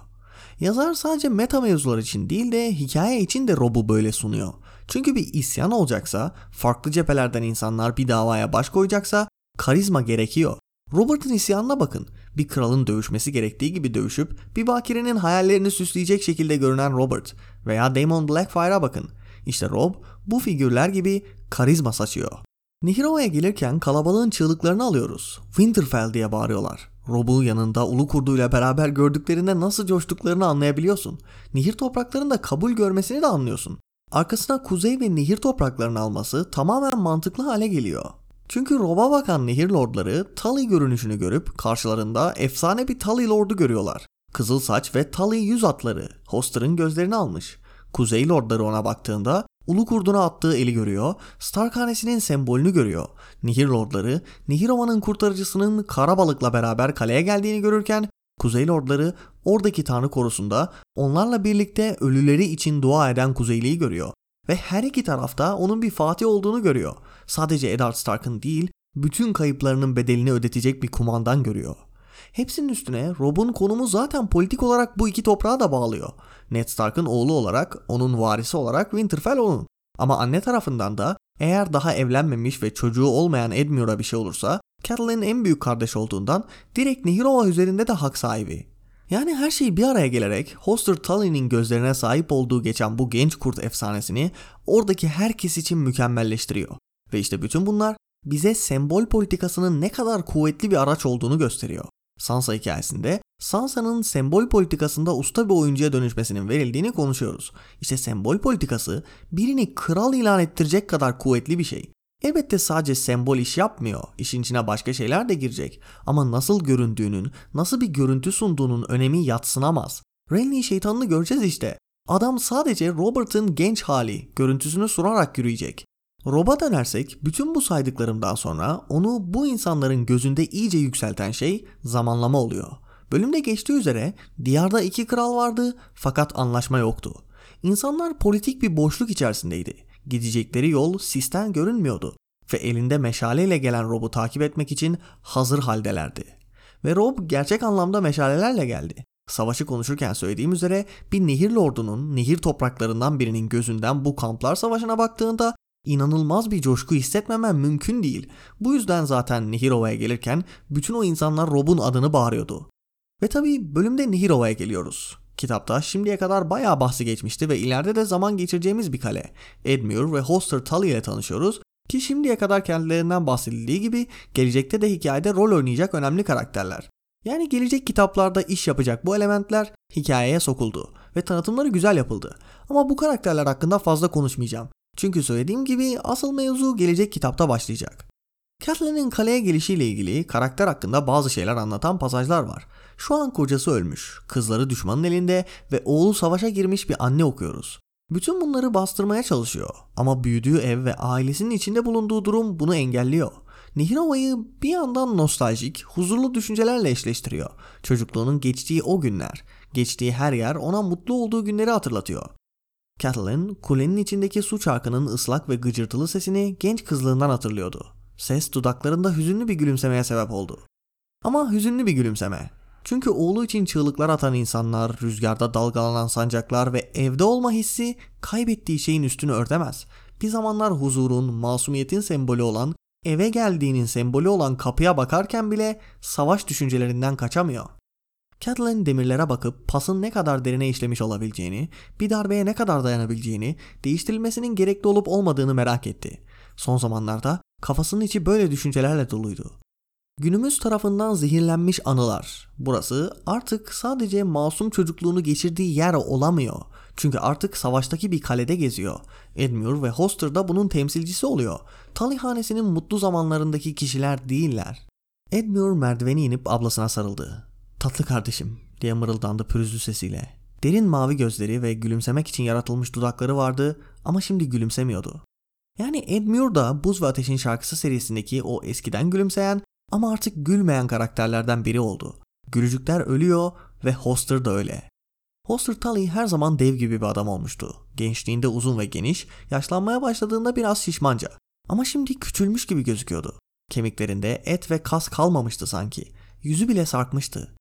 Yazar sadece meta mevzular için değil de hikaye için de Rob'u böyle sunuyor. Çünkü bir isyan olacaksa, farklı cephelerden insanlar bir davaya baş koyacaksa karizma gerekiyor. Robert'ın isyanına bakın. Bir kralın dövüşmesi gerektiği gibi dövüşüp bir bakirenin hayallerini süsleyecek şekilde görünen Robert veya Damon Blackfire'a bakın. İşte Rob bu figürler gibi karizma saçıyor. Nihirova'ya gelirken kalabalığın çığlıklarını alıyoruz. Winterfell diye bağırıyorlar. Rob'u yanında ulu kurduyla beraber gördüklerinde nasıl coştuklarını anlayabiliyorsun. Nehir topraklarında kabul görmesini de anlıyorsun. Arkasına kuzey ve nehir topraklarını alması tamamen mantıklı hale geliyor. Çünkü Rob'a bakan nehir lordları Tully görünüşünü görüp karşılarında efsane bir Tully lordu görüyorlar. Kızıl saç ve Tully yüz atları Hoster'ın gözlerini almış. Kuzey lordları ona baktığında Ulu kurduna attığı eli görüyor, Stark hanesinin sembolünü görüyor. Nehir lordları, Nehir Ova'nın kurtarıcısının kara balıkla beraber kaleye geldiğini görürken, Kuzey lordları oradaki tanrı korusunda onlarla birlikte ölüleri için dua eden Kuzeyli'yi görüyor. Ve her iki tarafta onun bir fatih olduğunu görüyor. Sadece Eddard Stark'ın değil, bütün kayıplarının bedelini ödetecek bir kumandan görüyor. Hepsinin üstüne Rob'un konumu zaten politik olarak bu iki toprağa da bağlıyor. Ned Stark'ın oğlu olarak, onun varisi olarak Winterfell onun. Ama anne tarafından da eğer daha evlenmemiş ve çocuğu olmayan Edmure'a bir şey olursa Catelyn'in en büyük kardeş olduğundan direkt Nehirova üzerinde de hak sahibi. Yani her şey bir araya gelerek Hoster Tully'nin gözlerine sahip olduğu geçen bu genç kurt efsanesini oradaki herkes için mükemmelleştiriyor. Ve işte bütün bunlar bize sembol politikasının ne kadar kuvvetli bir araç olduğunu gösteriyor. Sansa hikayesinde Sansa'nın sembol politikasında usta bir oyuncuya dönüşmesinin verildiğini konuşuyoruz. İşte sembol politikası birini kral ilan ettirecek kadar kuvvetli bir şey. Elbette sadece sembol iş yapmıyor. İşin içine başka şeyler de girecek. Ama nasıl göründüğünün, nasıl bir görüntü sunduğunun önemi yatsınamaz. Renly şeytanını göreceğiz işte. Adam sadece Robert'ın genç hali, görüntüsünü sunarak yürüyecek. Rob'a dönersek bütün bu saydıklarımdan sonra onu bu insanların gözünde iyice yükselten şey zamanlama oluyor. Bölümde geçtiği üzere diyarda iki kral vardı fakat anlaşma yoktu. İnsanlar politik bir boşluk içerisindeydi. Gidecekleri yol sisten görünmüyordu ve elinde meşaleyle gelen Rob'u takip etmek için hazır haldelerdi. Ve Rob gerçek anlamda meşalelerle geldi. Savaşı konuşurken söylediğim üzere bir nehir lordunun nehir topraklarından birinin gözünden bu kamplar savaşına baktığında inanılmaz bir coşku hissetmemen mümkün değil. Bu yüzden zaten Nehirova'ya gelirken bütün o insanlar Rob'un adını bağırıyordu. Ve tabi bölümde Nehirova'ya geliyoruz. Kitapta şimdiye kadar bayağı bahsi geçmişti ve ileride de zaman geçireceğimiz bir kale. Edmure ve Hoster Tully ile tanışıyoruz ki şimdiye kadar kendilerinden bahsedildiği gibi gelecekte de hikayede rol oynayacak önemli karakterler. Yani gelecek kitaplarda iş yapacak bu elementler hikayeye sokuldu ve tanıtımları güzel yapıldı. Ama bu karakterler hakkında fazla konuşmayacağım. Çünkü söylediğim gibi asıl mevzu gelecek kitapta başlayacak. Catelyn'in kaleye gelişiyle ilgili karakter hakkında bazı şeyler anlatan pasajlar var. Şu an kocası ölmüş, kızları düşmanın elinde ve oğlu savaşa girmiş bir anne okuyoruz. Bütün bunları bastırmaya çalışıyor ama büyüdüğü ev ve ailesinin içinde bulunduğu durum bunu engelliyor. Nihirova'yı bir yandan nostaljik, huzurlu düşüncelerle eşleştiriyor. Çocukluğunun geçtiği o günler, geçtiği her yer ona mutlu olduğu günleri hatırlatıyor. Catelyn, kulenin içindeki su çarkının ıslak ve gıcırtılı sesini genç kızlığından hatırlıyordu. Ses dudaklarında hüzünlü bir gülümsemeye sebep oldu. Ama hüzünlü bir gülümseme. Çünkü oğlu için çığlıklar atan insanlar, rüzgarda dalgalanan sancaklar ve evde olma hissi kaybettiği şeyin üstünü örtemez. Bir zamanlar huzurun, masumiyetin sembolü olan, eve geldiğinin sembolü olan kapıya bakarken bile savaş düşüncelerinden kaçamıyor. Catelyn demirlere bakıp pasın ne kadar derine işlemiş olabileceğini, bir darbeye ne kadar dayanabileceğini, değiştirilmesinin gerekli olup olmadığını merak etti. Son zamanlarda kafasının içi böyle düşüncelerle doluydu. Günümüz tarafından zehirlenmiş anılar. Burası artık sadece masum çocukluğunu geçirdiği yer olamıyor. Çünkü artık savaştaki bir kalede geziyor. Edmure ve Hoster da bunun temsilcisi oluyor. Tully hanesinin mutlu zamanlarındaki kişiler değiller. Edmure merdiveni inip ablasına sarıldı. Tatlı kardeşim diye mırıldandı pürüzlü sesiyle. Derin mavi gözleri ve gülümsemek için yaratılmış dudakları vardı ama şimdi gülümsemiyordu. Yani Edmure da Buz ve Ateş'in şarkısı serisindeki o eskiden gülümseyen ama artık gülmeyen karakterlerden biri oldu. Gülücükler ölüyor ve Hoster da öyle. Hoster Tully her zaman dev gibi bir adam olmuştu. Gençliğinde uzun ve geniş, yaşlanmaya başladığında biraz şişmanca. Ama şimdi küçülmüş gibi gözüküyordu. Kemiklerinde et ve kas kalmamıştı sanki. Yüzü bile sarkmıştı.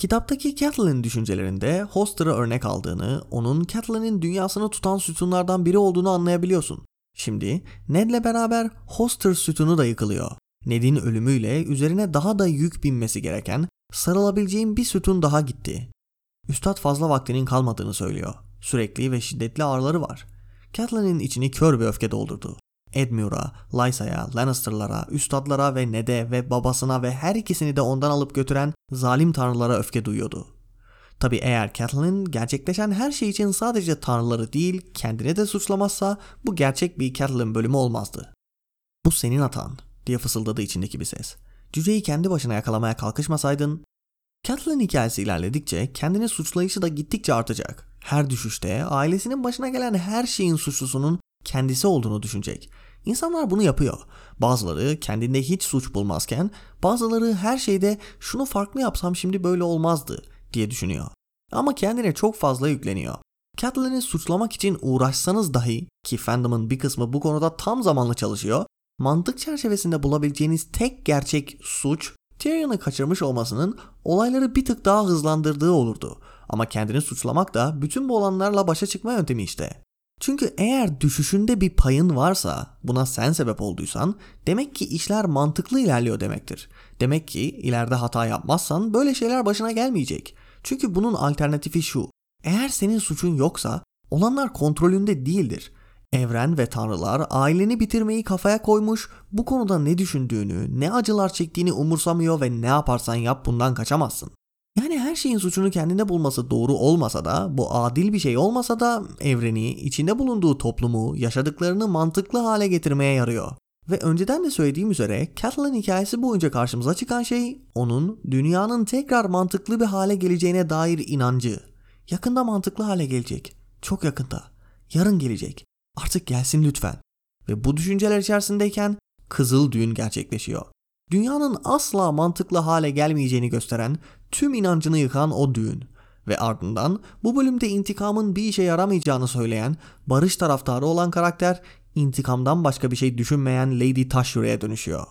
Kitaptaki Catelyn'in düşüncelerinde Hoster'ı örnek aldığını, onun Catelyn'in dünyasını tutan sütunlardan biri olduğunu anlayabiliyorsun. Şimdi Ned'le beraber Hoster sütunu da yıkılıyor. Ned'in ölümüyle üzerine daha da yük binmesi gereken sarılabileceğim bir sütun daha gitti. Üstad fazla vaktinin kalmadığını söylüyor. Sürekli ve şiddetli ağrıları var. Catelyn'in içini kör bir öfke doldurdu. Edmure'a, Lysa'ya, Lannister'lara, üstadlara ve Ned'e ve babasına ve her ikisini de ondan alıp götüren zalim tanrılara öfke duyuyordu. Tabi eğer Catelyn gerçekleşen her şey için sadece tanrıları değil kendini de suçlamazsa bu gerçek bir Catelyn bölümü olmazdı. Bu senin hatan diye fısıldadı içindeki bir ses. Cüceyi kendi başına yakalamaya kalkışmasaydın Catelyn hikayesi ilerledikçe kendini suçlayışı da gittikçe artacak. Her düşüşte ailesinin başına gelen her şeyin suçlusunun kendisi olduğunu düşünecek. İnsanlar bunu yapıyor. Bazıları kendinde hiç suç bulmazken bazıları her şeyde şunu farklı yapsam şimdi böyle olmazdı diye düşünüyor. Ama kendine çok fazla yükleniyor. Catelyn'i suçlamak için uğraşsanız dahi ki fandom'ın bir kısmı bu konuda tam zamanlı çalışıyor, mantık çerçevesinde bulabileceğiniz tek gerçek suç Tyrion'u kaçırmış olmasının olayları bir tık daha hızlandırdığı olurdu. Ama kendini suçlamak da bütün bu olanlarla başa çıkma yöntemi işte. Çünkü eğer düşüşünde bir payın varsa buna sen sebep olduysan demek ki işler mantıklı ilerliyor demektir. Demek ki ileride hata yapmazsan böyle şeyler başına gelmeyecek. Çünkü bunun alternatifi şu. Eğer senin suçun yoksa olanlar kontrolünde değildir. Evren ve tanrılar aileni bitirmeyi kafaya koymuş, bu konuda ne düşündüğünü, ne acılar çektiğini umursamıyor ve ne yaparsan yap bundan kaçamazsın. Yani her şeyin suçunu kendinde bulması doğru olmasa da, bu adil bir şey olmasa da evreni, içinde bulunduğu toplumu, yaşadıklarını mantıklı hale getirmeye yarıyor. Ve önceden de söylediğim üzere Catelyn hikayesi boyunca karşımıza çıkan şey onun dünyanın tekrar mantıklı bir hale geleceğine dair inancı. Yakında mantıklı hale gelecek. Çok yakında. Yarın gelecek. Artık gelsin lütfen. Ve bu düşünceler içerisindeyken Kızıl Düğün gerçekleşiyor. Dünyanın asla mantıklı hale gelmeyeceğini gösteren, tüm inancını yıkan o düğün. Ve ardından bu bölümde intikamın bir işe yaramayacağını söyleyen, barış taraftarı olan karakter intikamdan başka bir şey düşünmeyen Lady Taşyura'ya dönüşüyor.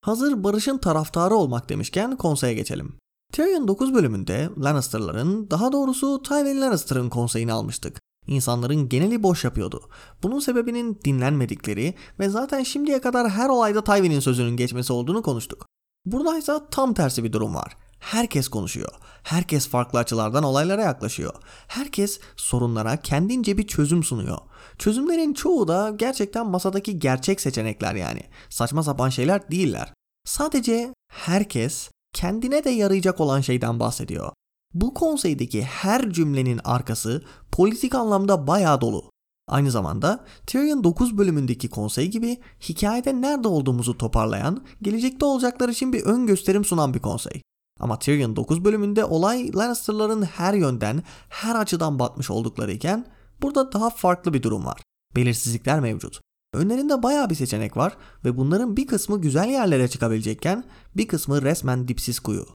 Hazır barışın taraftarı olmak demişken konseye geçelim. Tyrion 9 bölümünde Lannister'ların, daha doğrusu Tywin Lannister'ın konseyini almıştık. İnsanların geneli boş yapıyordu. Bunun sebebinin dinlenmedikleri ve zaten şimdiye kadar her olayda Tywin'in sözünün geçmesi olduğunu konuştuk. Buradaysa tam tersi bir durum var. Herkes konuşuyor. Herkes farklı açılardan olaylara yaklaşıyor. Herkes sorunlara kendince bir çözüm sunuyor. Çözümlerin çoğu da gerçekten masadaki gerçek seçenekler yani. Saçma sapan şeyler değiller. Sadece herkes kendine de yarayacak olan şeyden bahsediyor. Bu konseydeki her cümlenin arkası politik anlamda bayağı dolu. Aynı zamanda Tyrion 9 bölümündeki konsey gibi hikayede nerede olduğumuzu toparlayan, gelecekte olacaklar için bir ön gösterim sunan bir konsey. Ama Tyrion 9 bölümünde olay Lannister'ların her yönden, her açıdan batmış oldukları iken burada daha farklı bir durum var. Belirsizlikler mevcut. Önlerinde bayağı bir seçenek var ve bunların bir kısmı güzel yerlere çıkabilecekken bir kısmı resmen dipsiz kuyu.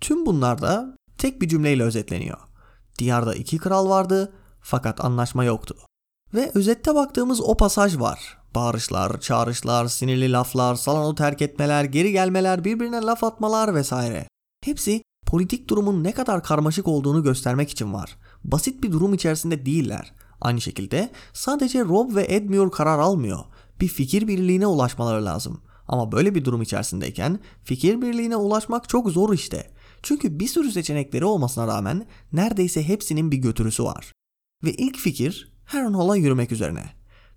Tüm bunlar da tek bir cümleyle özetleniyor. Diyarda iki kral vardı fakat anlaşma yoktu. Ve özette baktığımız o pasaj var. Bağırışlar, çağrışlar, sinirli laflar, salonu terk etmeler, geri gelmeler, birbirine laf atmalar vesaire. Hepsi politik durumun ne kadar karmaşık olduğunu göstermek için var. Basit bir durum içerisinde değiller. Aynı şekilde sadece Rob ve Edmure karar almıyor. Bir fikir birliğine ulaşmaları lazım. Ama böyle bir durum içerisindeyken fikir birliğine ulaşmak çok zor işte. Çünkü bir sürü seçenekleri olmasına rağmen neredeyse hepsinin bir götürüsü var. Ve ilk fikir Harrenhal'a yürümek üzerine.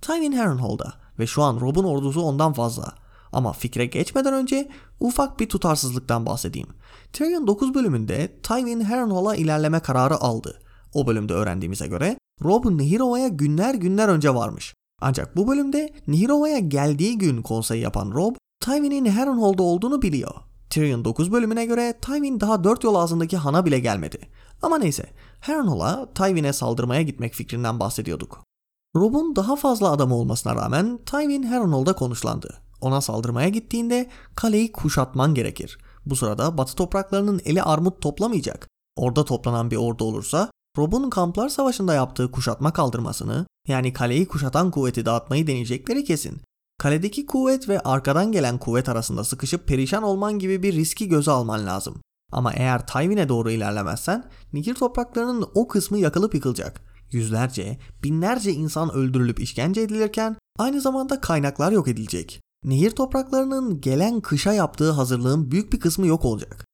Tywin Harrenhal'da ve şu an Rob'un ordusu ondan fazla. Ama fikre geçmeden önce ufak bir tutarsızlıktan bahsedeyim. Tyrion 9 bölümünde Tywin Harrenhal'a ilerleme kararı aldı. O bölümde öğrendiğimize göre Rob Nihirova'ya günler günler önce varmış. Ancak bu bölümde Nihirova'ya geldiği gün konsey yapan Rob, Tywin'in Harrenhal'da olduğunu biliyor. Tyrion 9 bölümüne göre Tywin daha 4 yol ağzındaki hana bile gelmedi. Ama neyse Harrenhal'a Tywin'e saldırmaya gitmek fikrinden bahsediyorduk. Rob'un daha fazla adamı olmasına rağmen Tywin Harrenhal'da konuşlandı. Ona saldırmaya gittiğinde kaleyi kuşatman gerekir. Bu sırada batı topraklarının eli armut toplamayacak. Orada toplanan bir ordu olursa Rob'un Kamplar Savaşı'nda yaptığı kuşatma kaldırmasını yani kaleyi kuşatan kuvveti dağıtmayı deneyecekleri kesin. Kaledeki kuvvet ve arkadan gelen kuvvet arasında sıkışıp perişan olman gibi bir riski göze alman lazım. Ama eğer Tywin'e doğru ilerlemezsen Nigir topraklarının o kısmı yakılıp yıkılacak. Yüzlerce, binlerce insan öldürülüp işkence edilirken aynı zamanda kaynaklar yok edilecek. Nehir topraklarının gelen kışa yaptığı hazırlığın büyük bir kısmı yok olacak.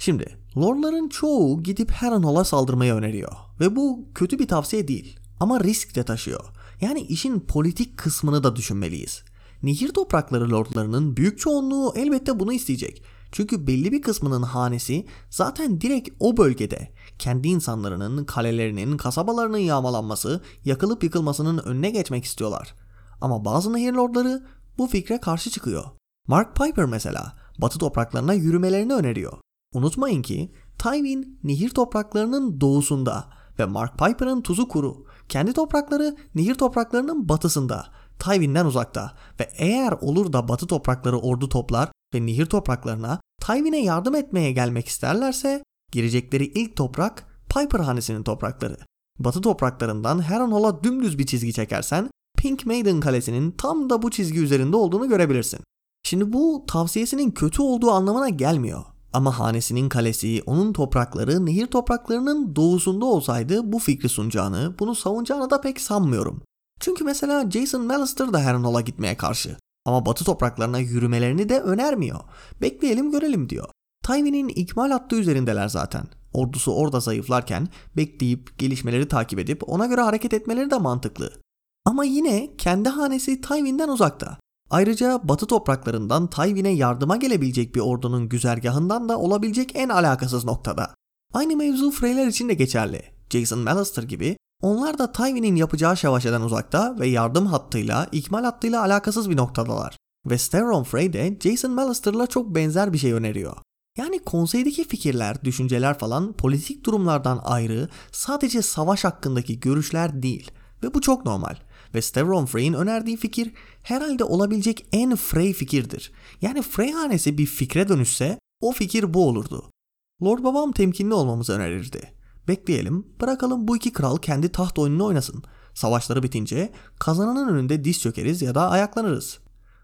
Şimdi lordların çoğu gidip Harrenhal'a saldırmayı öneriyor ve bu kötü bir tavsiye değil ama risk de taşıyor. Yani işin politik kısmını da düşünmeliyiz. Nehir toprakları lordlarının büyük çoğunluğu elbette bunu isteyecek. Çünkü belli bir kısmının hanesi zaten direkt o bölgede kendi insanlarının, kalelerinin, kasabalarının yağmalanması, yakılıp yıkılmasının önüne geçmek istiyorlar. Ama bazı nehir lordları bu fikre karşı çıkıyor. Mark Piper mesela batı topraklarına yürümelerini öneriyor. Unutmayın ki Tywin nehir topraklarının doğusunda ve Mark Piper'ın tuzu kuru. Kendi toprakları nehir topraklarının batısında. Tywin'den uzakta ve eğer olur da batı toprakları ordu toplar ve nehir topraklarına Tywin'e yardım etmeye gelmek isterlerse girecekleri ilk toprak Piper hanesinin toprakları. Batı topraklarından Harrenhal'a dümdüz bir çizgi çekersen Pink Maiden Kalesi'nin tam da bu çizgi üzerinde olduğunu görebilirsin. Şimdi bu tavsiyesinin kötü olduğu anlamına gelmiyor. Ama hanesinin kalesi, onun toprakları nehir topraklarının doğusunda olsaydı bu fikri sunacağını, bunu savunacağını da pek sanmıyorum. Çünkü mesela Jason Mallister da Harrenhal'a gitmeye karşı. Ama batı topraklarına yürümelerini de önermiyor. Bekleyelim görelim diyor. Tywin'in ikmal hattı üzerindeler zaten. Ordusu orada zayıflarken bekleyip gelişmeleri takip edip ona göre hareket etmeleri de mantıklı. Ama yine kendi hanesi Tywin'den uzakta. Ayrıca batı topraklarından Tywin'e yardıma gelebilecek bir ordunun güzergahından da olabilecek en alakasız noktada. Aynı mevzu Freyler için de geçerli. Jason Mallister gibi onlar da Tywin'in yapacağı şavaşeden uzakta ve yardım hattıyla, ikmal hattıyla alakasız bir noktadalar. Ve Steron Frey de Jason Mallister'la çok benzer bir şey öneriyor. Yani konseydeki fikirler, düşünceler falan politik durumlardan ayrı sadece savaş hakkındaki görüşler değil. Ve bu çok normal. Ve Stavron Frey'in önerdiği fikir herhalde olabilecek en Frey fikirdir. Yani Frey hanesi bir fikre dönüşse o fikir bu olurdu. Lord babam temkinli olmamızı önerirdi. Bekleyelim, bırakalım bu iki kral kendi taht oyununu oynasın. Savaşları bitince kazananın önünde diz çökeriz ya da ayaklanırız.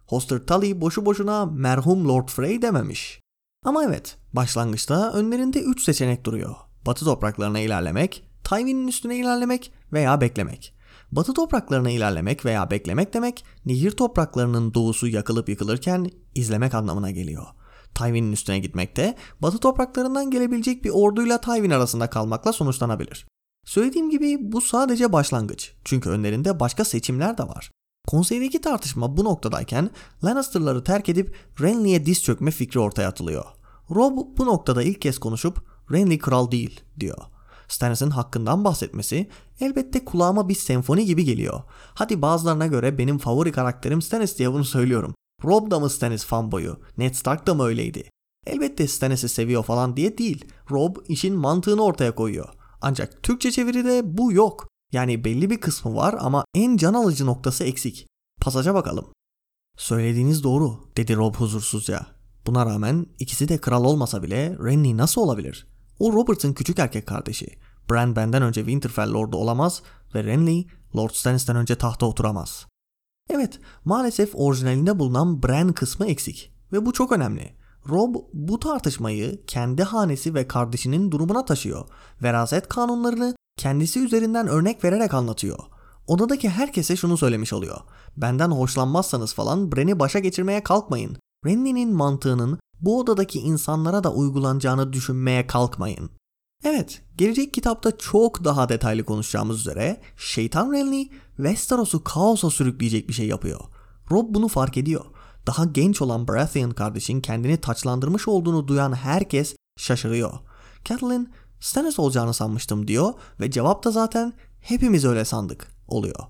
Hoster Tully boşu boşuna merhum Lord Frey dememiş. Ama evet, başlangıçta önlerinde 3 seçenek duruyor. Batı topraklarına ilerlemek, Tywin'in üstüne ilerlemek veya beklemek. Batı topraklarına ilerlemek veya beklemek demek, nehir topraklarının doğusu yakılıp yıkılırken izlemek anlamına geliyor. Tywin'in üstüne gitmek de batı topraklarından gelebilecek bir orduyla Tywin arasında kalmakla sonuçlanabilir. Söylediğim gibi bu sadece başlangıç. Çünkü önlerinde başka seçimler de var. Konseydeki tartışma bu noktadayken Lannister'ları terk edip Renly'e diz çökme fikri ortaya atılıyor. Rob bu noktada ilk kez konuşup Renly kral değil diyor. Stannis'in hakkından bahsetmesi elbette kulağıma bir senfoni gibi geliyor. Hadi bazılarına göre benim favori karakterim Stannis diye bunu söylüyorum. Rob da mı Stannis fanboyu? Ned Stark da mı öyleydi? Elbette Stannis'i seviyor falan diye değil. Rob işin mantığını ortaya koyuyor. Ancak Türkçe çeviride bu yok. Yani belli bir kısmı var ama en can alıcı noktası eksik. Pasaja bakalım. Söylediğiniz doğru dedi Rob huzursuzca. Buna rağmen ikisi de kral olmasa bile Renly nasıl olabilir? O Robert'ın küçük erkek kardeşi. Bran benden önce Winterfell Lord'u olamaz ve Renly Lord Stannis'ten önce tahta oturamaz. Evet, maalesef orijinalinde bulunan Bran kısmı eksik ve bu çok önemli. Rob bu tartışmayı kendi hanesi ve kardeşinin durumuna taşıyor. Veraset kanunlarını kendisi üzerinden örnek vererek anlatıyor. Odadaki herkese şunu söylemiş oluyor. Benden hoşlanmazsanız falan Bran'i başa geçirmeye kalkmayın. Renly'nin mantığının bu odadaki insanlara da uygulanacağını düşünmeye kalkmayın. Evet, gelecek kitapta çok daha detaylı konuşacağımız üzere Şeytan Renly Westeros'u kaosa sürükleyecek bir şey yapıyor. Rob bunu fark ediyor. Daha genç olan Baratheon kardeşin kendini taçlandırmış olduğunu duyan herkes şaşırıyor. Catelyn Stannis olacağını sanmıştım diyor ve cevap da zaten hepimiz öyle sandık oluyor.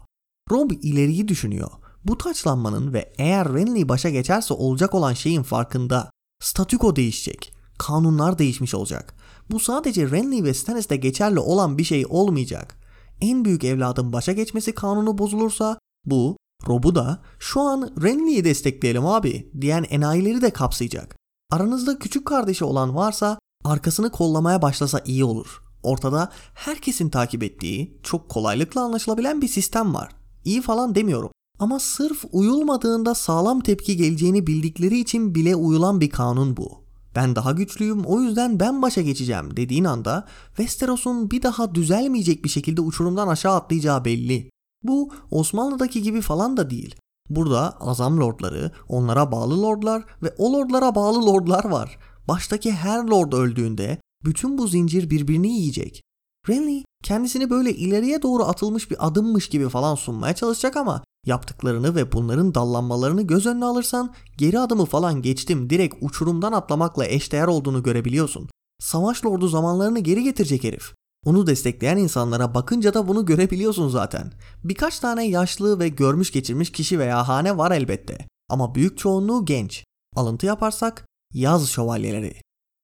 Rob ileriyi düşünüyor. Bu taçlanmanın ve eğer Renly başa geçerse olacak olan şeyin farkında. Statüko değişecek. Kanunlar değişmiş olacak. Bu sadece Renly ve Stannis'te geçerli olan bir şey olmayacak. En büyük evladın başa geçmesi kanunu bozulursa bu Rob'u da şu an Renly'yi destekleyelim abi diyen enayileri de kapsayacak. Aranızda küçük kardeşi olan varsa arkasını kollamaya başlasa iyi olur. Ortada herkesin takip ettiği, çok kolaylıkla anlaşılabilen bir sistem var. İyi falan demiyorum. Ama sırf uyulmadığında sağlam tepki geleceğini bildikleri için bile uyulan bir kanun bu. Ben daha güçlüyüm o yüzden ben başa geçeceğim dediğin anda Westeros'un bir daha düzelmeyecek bir şekilde uçurumdan aşağı atlayacağı belli. Bu Osmanlı'daki gibi falan da değil. Burada azam lordları, onlara bağlı lordlar ve o lordlara bağlı lordlar var. Baştaki her lord öldüğünde bütün bu zincir birbirini yiyecek. Renly kendisini böyle ileriye doğru atılmış bir adımmış gibi falan sunmaya çalışacak ama yaptıklarını ve bunların dallanmalarını göz önüne alırsan geri adımı falan geçtim direkt uçurumdan atlamakla eşdeğer olduğunu görebiliyorsun. Savaş lordu zamanlarını geri getirecek herif. Onu destekleyen insanlara bakınca da bunu görebiliyorsun zaten. Birkaç tane yaşlı ve görmüş geçirmiş kişi veya hane var elbette. Ama büyük çoğunluğu genç. Alıntı yaparsak yaz şövalyeleri.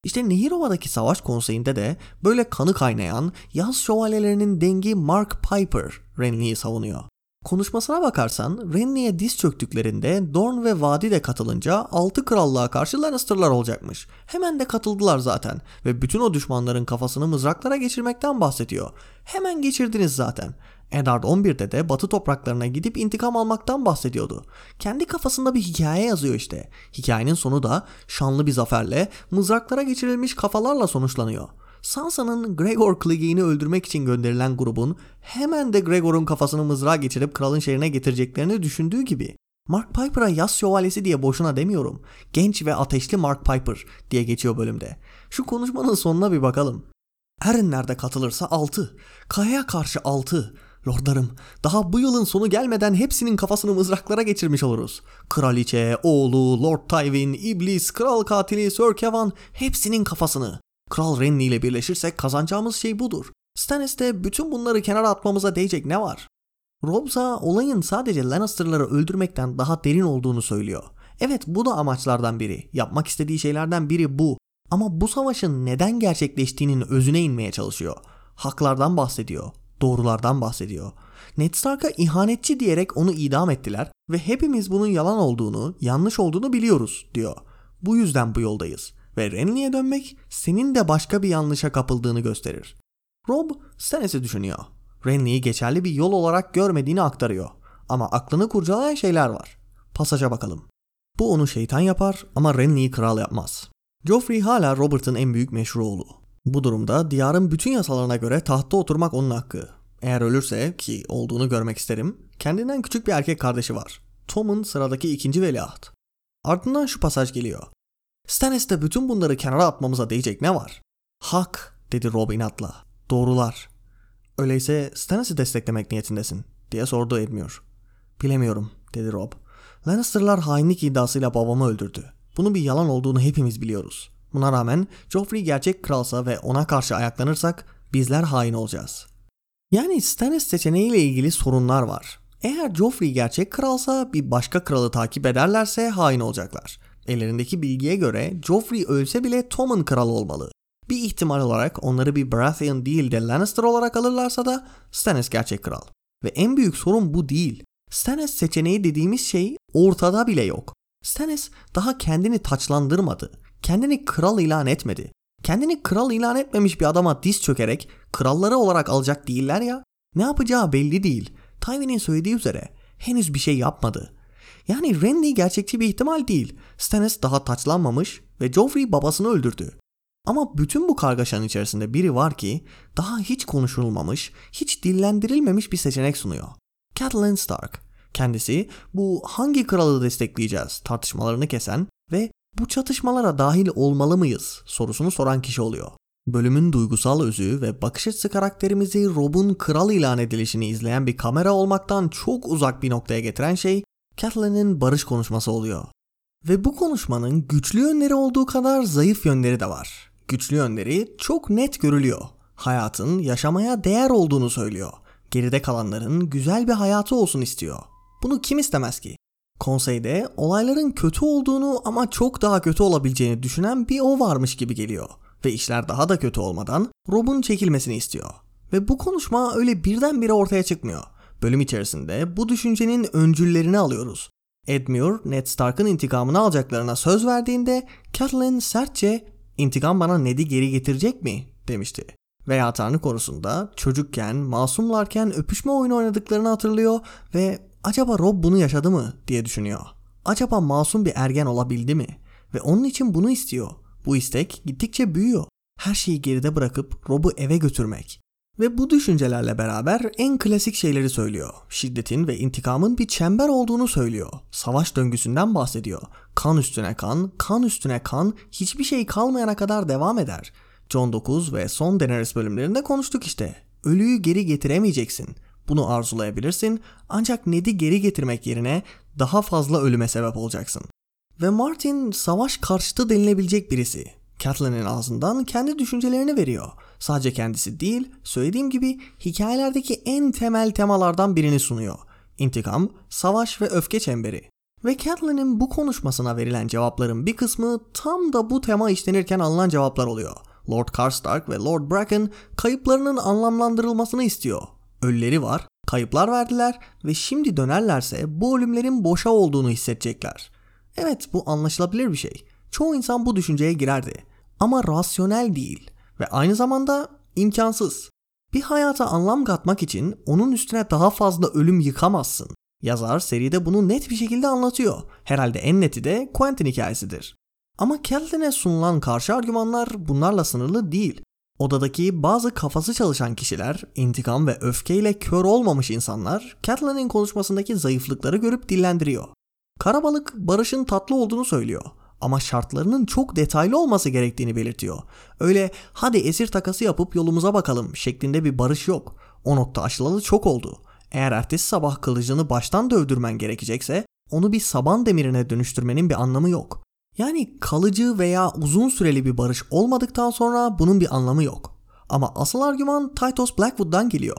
İşte Nehirova'daki savaş konseyinde de böyle kanı kaynayan yaz şövalyelerinin dengi Mark Piper Renly'yi savunuyor. Konuşmasına bakarsan Renly'e diz çöktüklerinde Dorn ve Vadi de katılınca altı krallığa karşı Lannister'lar olacakmış. Hemen de katıldılar zaten ve bütün o düşmanların kafasını mızraklara geçirmekten bahsediyor. Hemen geçirdiniz zaten. Eddard 11'de de batı topraklarına gidip intikam almaktan bahsediyordu. Kendi kafasında bir hikaye yazıyor işte. Hikayenin sonu da şanlı bir zaferle mızraklara geçirilmiş kafalarla sonuçlanıyor. Sansa'nın Gregor Clegane'i öldürmek için gönderilen grubun hemen de Gregor'un kafasını mızrağa geçirip kralın şehrine getireceklerini düşündüğü gibi. Mark Piper'a yaz şövalyesi diye boşuna demiyorum. Genç ve ateşli Mark Piper diye geçiyor bölümde. Şu konuşmanın sonuna bir bakalım. Erinler'de katılırsa 6. Kaya'ya karşı 6. Lordlarım, daha bu yılın sonu gelmeden hepsinin kafasını mızraklara geçirmiş oluruz. Kraliçe, oğlu, Lord Tywin, İblis, kral katili, Sir Kevan hepsinin kafasını. Kral Renly ile birleşirsek kazanacağımız şey budur. Stannis'te bütün bunları kenara atmamıza değecek ne var? Robza olayın sadece Lannister'ları öldürmekten daha derin olduğunu söylüyor. Evet bu da amaçlardan biri. Yapmak istediği şeylerden biri bu. Ama bu savaşın neden gerçekleştiğinin özüne inmeye çalışıyor. Haklardan bahsediyor. Doğrulardan bahsediyor. Ned Stark'a ihanetçi diyerek onu idam ettiler ve hepimiz bunun yalan olduğunu, yanlış olduğunu biliyoruz diyor. Bu yüzden bu yoldayız ve Renly'e dönmek senin de başka bir yanlışa kapıldığını gösterir. Rob Stannis'i düşünüyor. Renly'yi geçerli bir yol olarak görmediğini aktarıyor. Ama aklını kurcalayan şeyler var. Pasaja bakalım. Bu onu şeytan yapar ama Renly'yi kral yapmaz. Joffrey hala Robert'ın en büyük meşru oğlu. Bu durumda diyarın bütün yasalarına göre tahtta oturmak onun hakkı. Eğer ölürse ki olduğunu görmek isterim, kendinden küçük bir erkek kardeşi var. Tom'un sıradaki ikinci veliaht. Ardından şu pasaj geliyor. Stannis'te bütün bunları kenara atmamıza değecek ne var? Hak dedi Rob inatla. Doğrular. Öyleyse Stannis'i desteklemek niyetindesin diye sordu Edmure. Bilemiyorum dedi Rob. Lannister'lar hainlik iddiasıyla babamı öldürdü. Bunun bir yalan olduğunu hepimiz biliyoruz. Buna rağmen Joffrey gerçek kralsa ve ona karşı ayaklanırsak bizler hain olacağız. Yani Stannis seçeneğiyle ilgili sorunlar var. Eğer Joffrey gerçek kralsa bir başka kralı takip ederlerse hain olacaklar. Ellerindeki bilgiye göre Joffrey ölse bile Tom'un kralı olmalı. Bir ihtimal olarak onları bir Baratheon değil de Lannister olarak alırlarsa da Stannis gerçek kral. Ve en büyük sorun bu değil. Stannis seçeneği dediğimiz şey ortada bile yok. Stannis daha kendini taçlandırmadı. Kendini kral ilan etmedi. Kendini kral ilan etmemiş bir adama diz çökerek kralları olarak alacak değiller ya. Ne yapacağı belli değil. Tywin'in söylediği üzere henüz bir şey yapmadı. Yani Renly gerçekçi bir ihtimal değil. Stannis daha taçlanmamış ve Joffrey babasını öldürdü. Ama bütün bu kargaşanın içerisinde biri var ki daha hiç konuşulmamış, hiç dillendirilmemiş bir seçenek sunuyor. Catelyn Stark. Kendisi bu hangi kralı destekleyeceğiz tartışmalarını kesen ve bu çatışmalara dahil olmalı mıyız sorusunu soran kişi oluyor. Bölümün duygusal özü ve bakış açısı karakterimizi Rob'un kral ilan edilişini izleyen bir kamera olmaktan çok uzak bir noktaya getiren şey Catelyn'in barış konuşması oluyor. Ve bu konuşmanın güçlü yönleri olduğu kadar zayıf yönleri de var. Güçlü yönleri çok net görülüyor. Hayatın yaşamaya değer olduğunu söylüyor. Geride kalanların güzel bir hayatı olsun istiyor. Bunu kim istemez ki? Konseyde olayların kötü olduğunu ama çok daha kötü olabileceğini düşünen bir o varmış gibi geliyor. Ve işler daha da kötü olmadan Rob'un çekilmesini istiyor. Ve bu konuşma öyle birdenbire ortaya çıkmıyor. Bölüm içerisinde bu düşüncenin öncüllerini alıyoruz. Edmure, Ned Stark'ın intikamını alacaklarına söz verdiğinde Catelyn sertçe intikam bana Ned'i geri getirecek mi demişti. Veya Tanrı konusunda çocukken, masumlarken öpüşme oyunu oynadıklarını hatırlıyor ve acaba Rob bunu yaşadı mı diye düşünüyor. Acaba masum bir ergen olabildi mi? Ve onun için bunu istiyor. Bu istek gittikçe büyüyor. Her şeyi geride bırakıp Rob'u eve götürmek. Ve bu düşüncelerle beraber en klasik şeyleri söylüyor. Şiddetin ve intikamın bir çember olduğunu söylüyor. Savaş döngüsünden bahsediyor. Kan üstüne kan, kan üstüne kan, hiçbir şey kalmayana kadar devam eder. John 9 ve son Daenerys bölümlerinde konuştuk işte. Ölüyü geri getiremeyeceksin. Bunu arzulayabilirsin ancak Ned'i geri getirmek yerine daha fazla ölüme sebep olacaksın. Ve Martin savaş karşıtı denilebilecek birisi. Catelyn'in ağzından kendi düşüncelerini veriyor. Sadece kendisi değil, söylediğim gibi hikayelerdeki en temel temalardan birini sunuyor. İntikam, savaş ve öfke çemberi. Ve Catelyn'in bu konuşmasına verilen cevapların bir kısmı tam da bu tema işlenirken alınan cevaplar oluyor. Lord Karstark ve Lord Bracken kayıplarının anlamlandırılmasını istiyor. Ölüleri var, kayıplar verdiler ve şimdi dönerlerse bu ölümlerin boşa olduğunu hissedecekler. Evet bu anlaşılabilir bir şey. Çoğu insan bu düşünceye girerdi. Ama rasyonel değil ve aynı zamanda imkansız. Bir hayata anlam katmak için onun üstüne daha fazla ölüm yıkamazsın. Yazar seride bunu net bir şekilde anlatıyor. Herhalde en neti de Quentin hikayesidir. Ama Catelyn'e sunulan karşı argümanlar bunlarla sınırlı değil. Odadaki bazı kafası çalışan kişiler, intikam ve öfkeyle kör olmamış insanlar Catelyn'in konuşmasındaki zayıflıkları görüp dillendiriyor. Karabalık barışın tatlı olduğunu söylüyor ama şartlarının çok detaylı olması gerektiğini belirtiyor. Öyle hadi esir takası yapıp yolumuza bakalım şeklinde bir barış yok. O nokta aşılalı çok oldu. Eğer ertesi sabah kılıcını baştan dövdürmen gerekecekse onu bir saban demirine dönüştürmenin bir anlamı yok. Yani kalıcı veya uzun süreli bir barış olmadıktan sonra bunun bir anlamı yok. Ama asıl argüman Titus Blackwood'dan geliyor.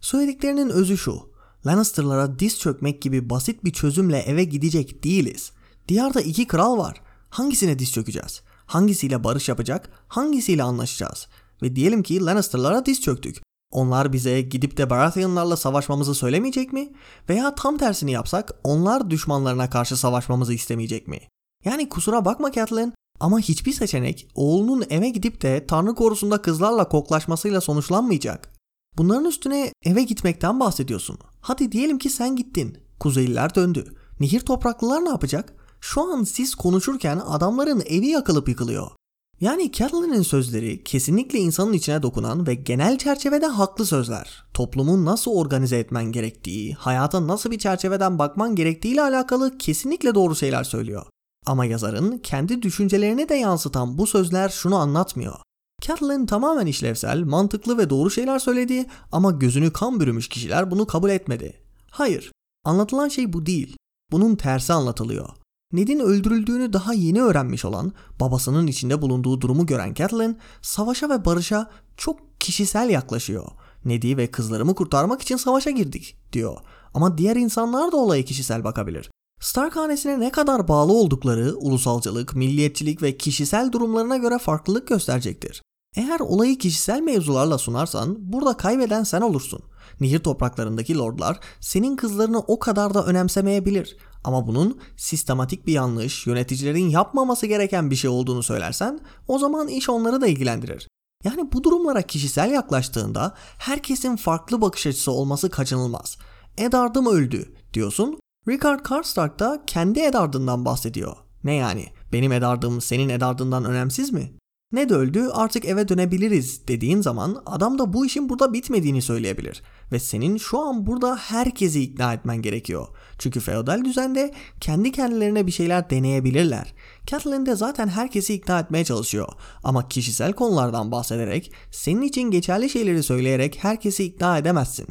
Söylediklerinin özü şu. Lannister'lara diz çökmek gibi basit bir çözümle eve gidecek değiliz. Diyarda iki kral var. Hangisine diz çökeceğiz? Hangisiyle barış yapacak? Hangisiyle anlaşacağız? Ve diyelim ki Lannister'lara diz çöktük. Onlar bize gidip de Baratheonlarla savaşmamızı söylemeyecek mi? Veya tam tersini yapsak onlar düşmanlarına karşı savaşmamızı istemeyecek mi? Yani kusura bakma Catelyn ama hiçbir seçenek oğlunun eve gidip de Tanrı korusunda kızlarla koklaşmasıyla sonuçlanmayacak. Bunların üstüne eve gitmekten bahsediyorsun. Hadi diyelim ki sen gittin. Kuzeyliler döndü. Nehir topraklılar ne yapacak? Şu an siz konuşurken adamların evi yakılıp yıkılıyor. Yani Catelyn'in sözleri kesinlikle insanın içine dokunan ve genel çerçevede haklı sözler. Toplumu nasıl organize etmen gerektiği, hayata nasıl bir çerçeveden bakman gerektiği ile alakalı kesinlikle doğru şeyler söylüyor. Ama yazarın kendi düşüncelerini de yansıtan bu sözler şunu anlatmıyor. Catelyn tamamen işlevsel, mantıklı ve doğru şeyler söyledi ama gözünü kan bürümüş kişiler bunu kabul etmedi. Hayır, anlatılan şey bu değil. Bunun tersi anlatılıyor. Ned'in öldürüldüğünü daha yeni öğrenmiş olan, babasının içinde bulunduğu durumu gören Catelyn, savaşa ve barışa çok kişisel yaklaşıyor. Ned'i ve kızlarımı kurtarmak için savaşa girdik, diyor. Ama diğer insanlar da olaya kişisel bakabilir. Stark hanesine ne kadar bağlı oldukları ulusalcılık, milliyetçilik ve kişisel durumlarına göre farklılık gösterecektir. Eğer olayı kişisel mevzularla sunarsan burada kaybeden sen olursun. Nehir topraklarındaki lordlar senin kızlarını o kadar da önemsemeyebilir. Ama bunun sistematik bir yanlış, yöneticilerin yapmaması gereken bir şey olduğunu söylersen o zaman iş onları da ilgilendirir. Yani bu durumlara kişisel yaklaştığında herkesin farklı bakış açısı olması kaçınılmaz. Edardım öldü diyorsun. Richard Karstark da kendi Edard'ından bahsediyor. Ne yani? Benim Edard'ım senin Edard'ından önemsiz mi? Ne de öldü artık eve dönebiliriz dediğin zaman adam da bu işin burada bitmediğini söyleyebilir. Ve senin şu an burada herkesi ikna etmen gerekiyor. Çünkü feodal düzende kendi kendilerine bir şeyler deneyebilirler. Catelyn de zaten herkesi ikna etmeye çalışıyor. Ama kişisel konulardan bahsederek, senin için geçerli şeyleri söyleyerek herkesi ikna edemezsin.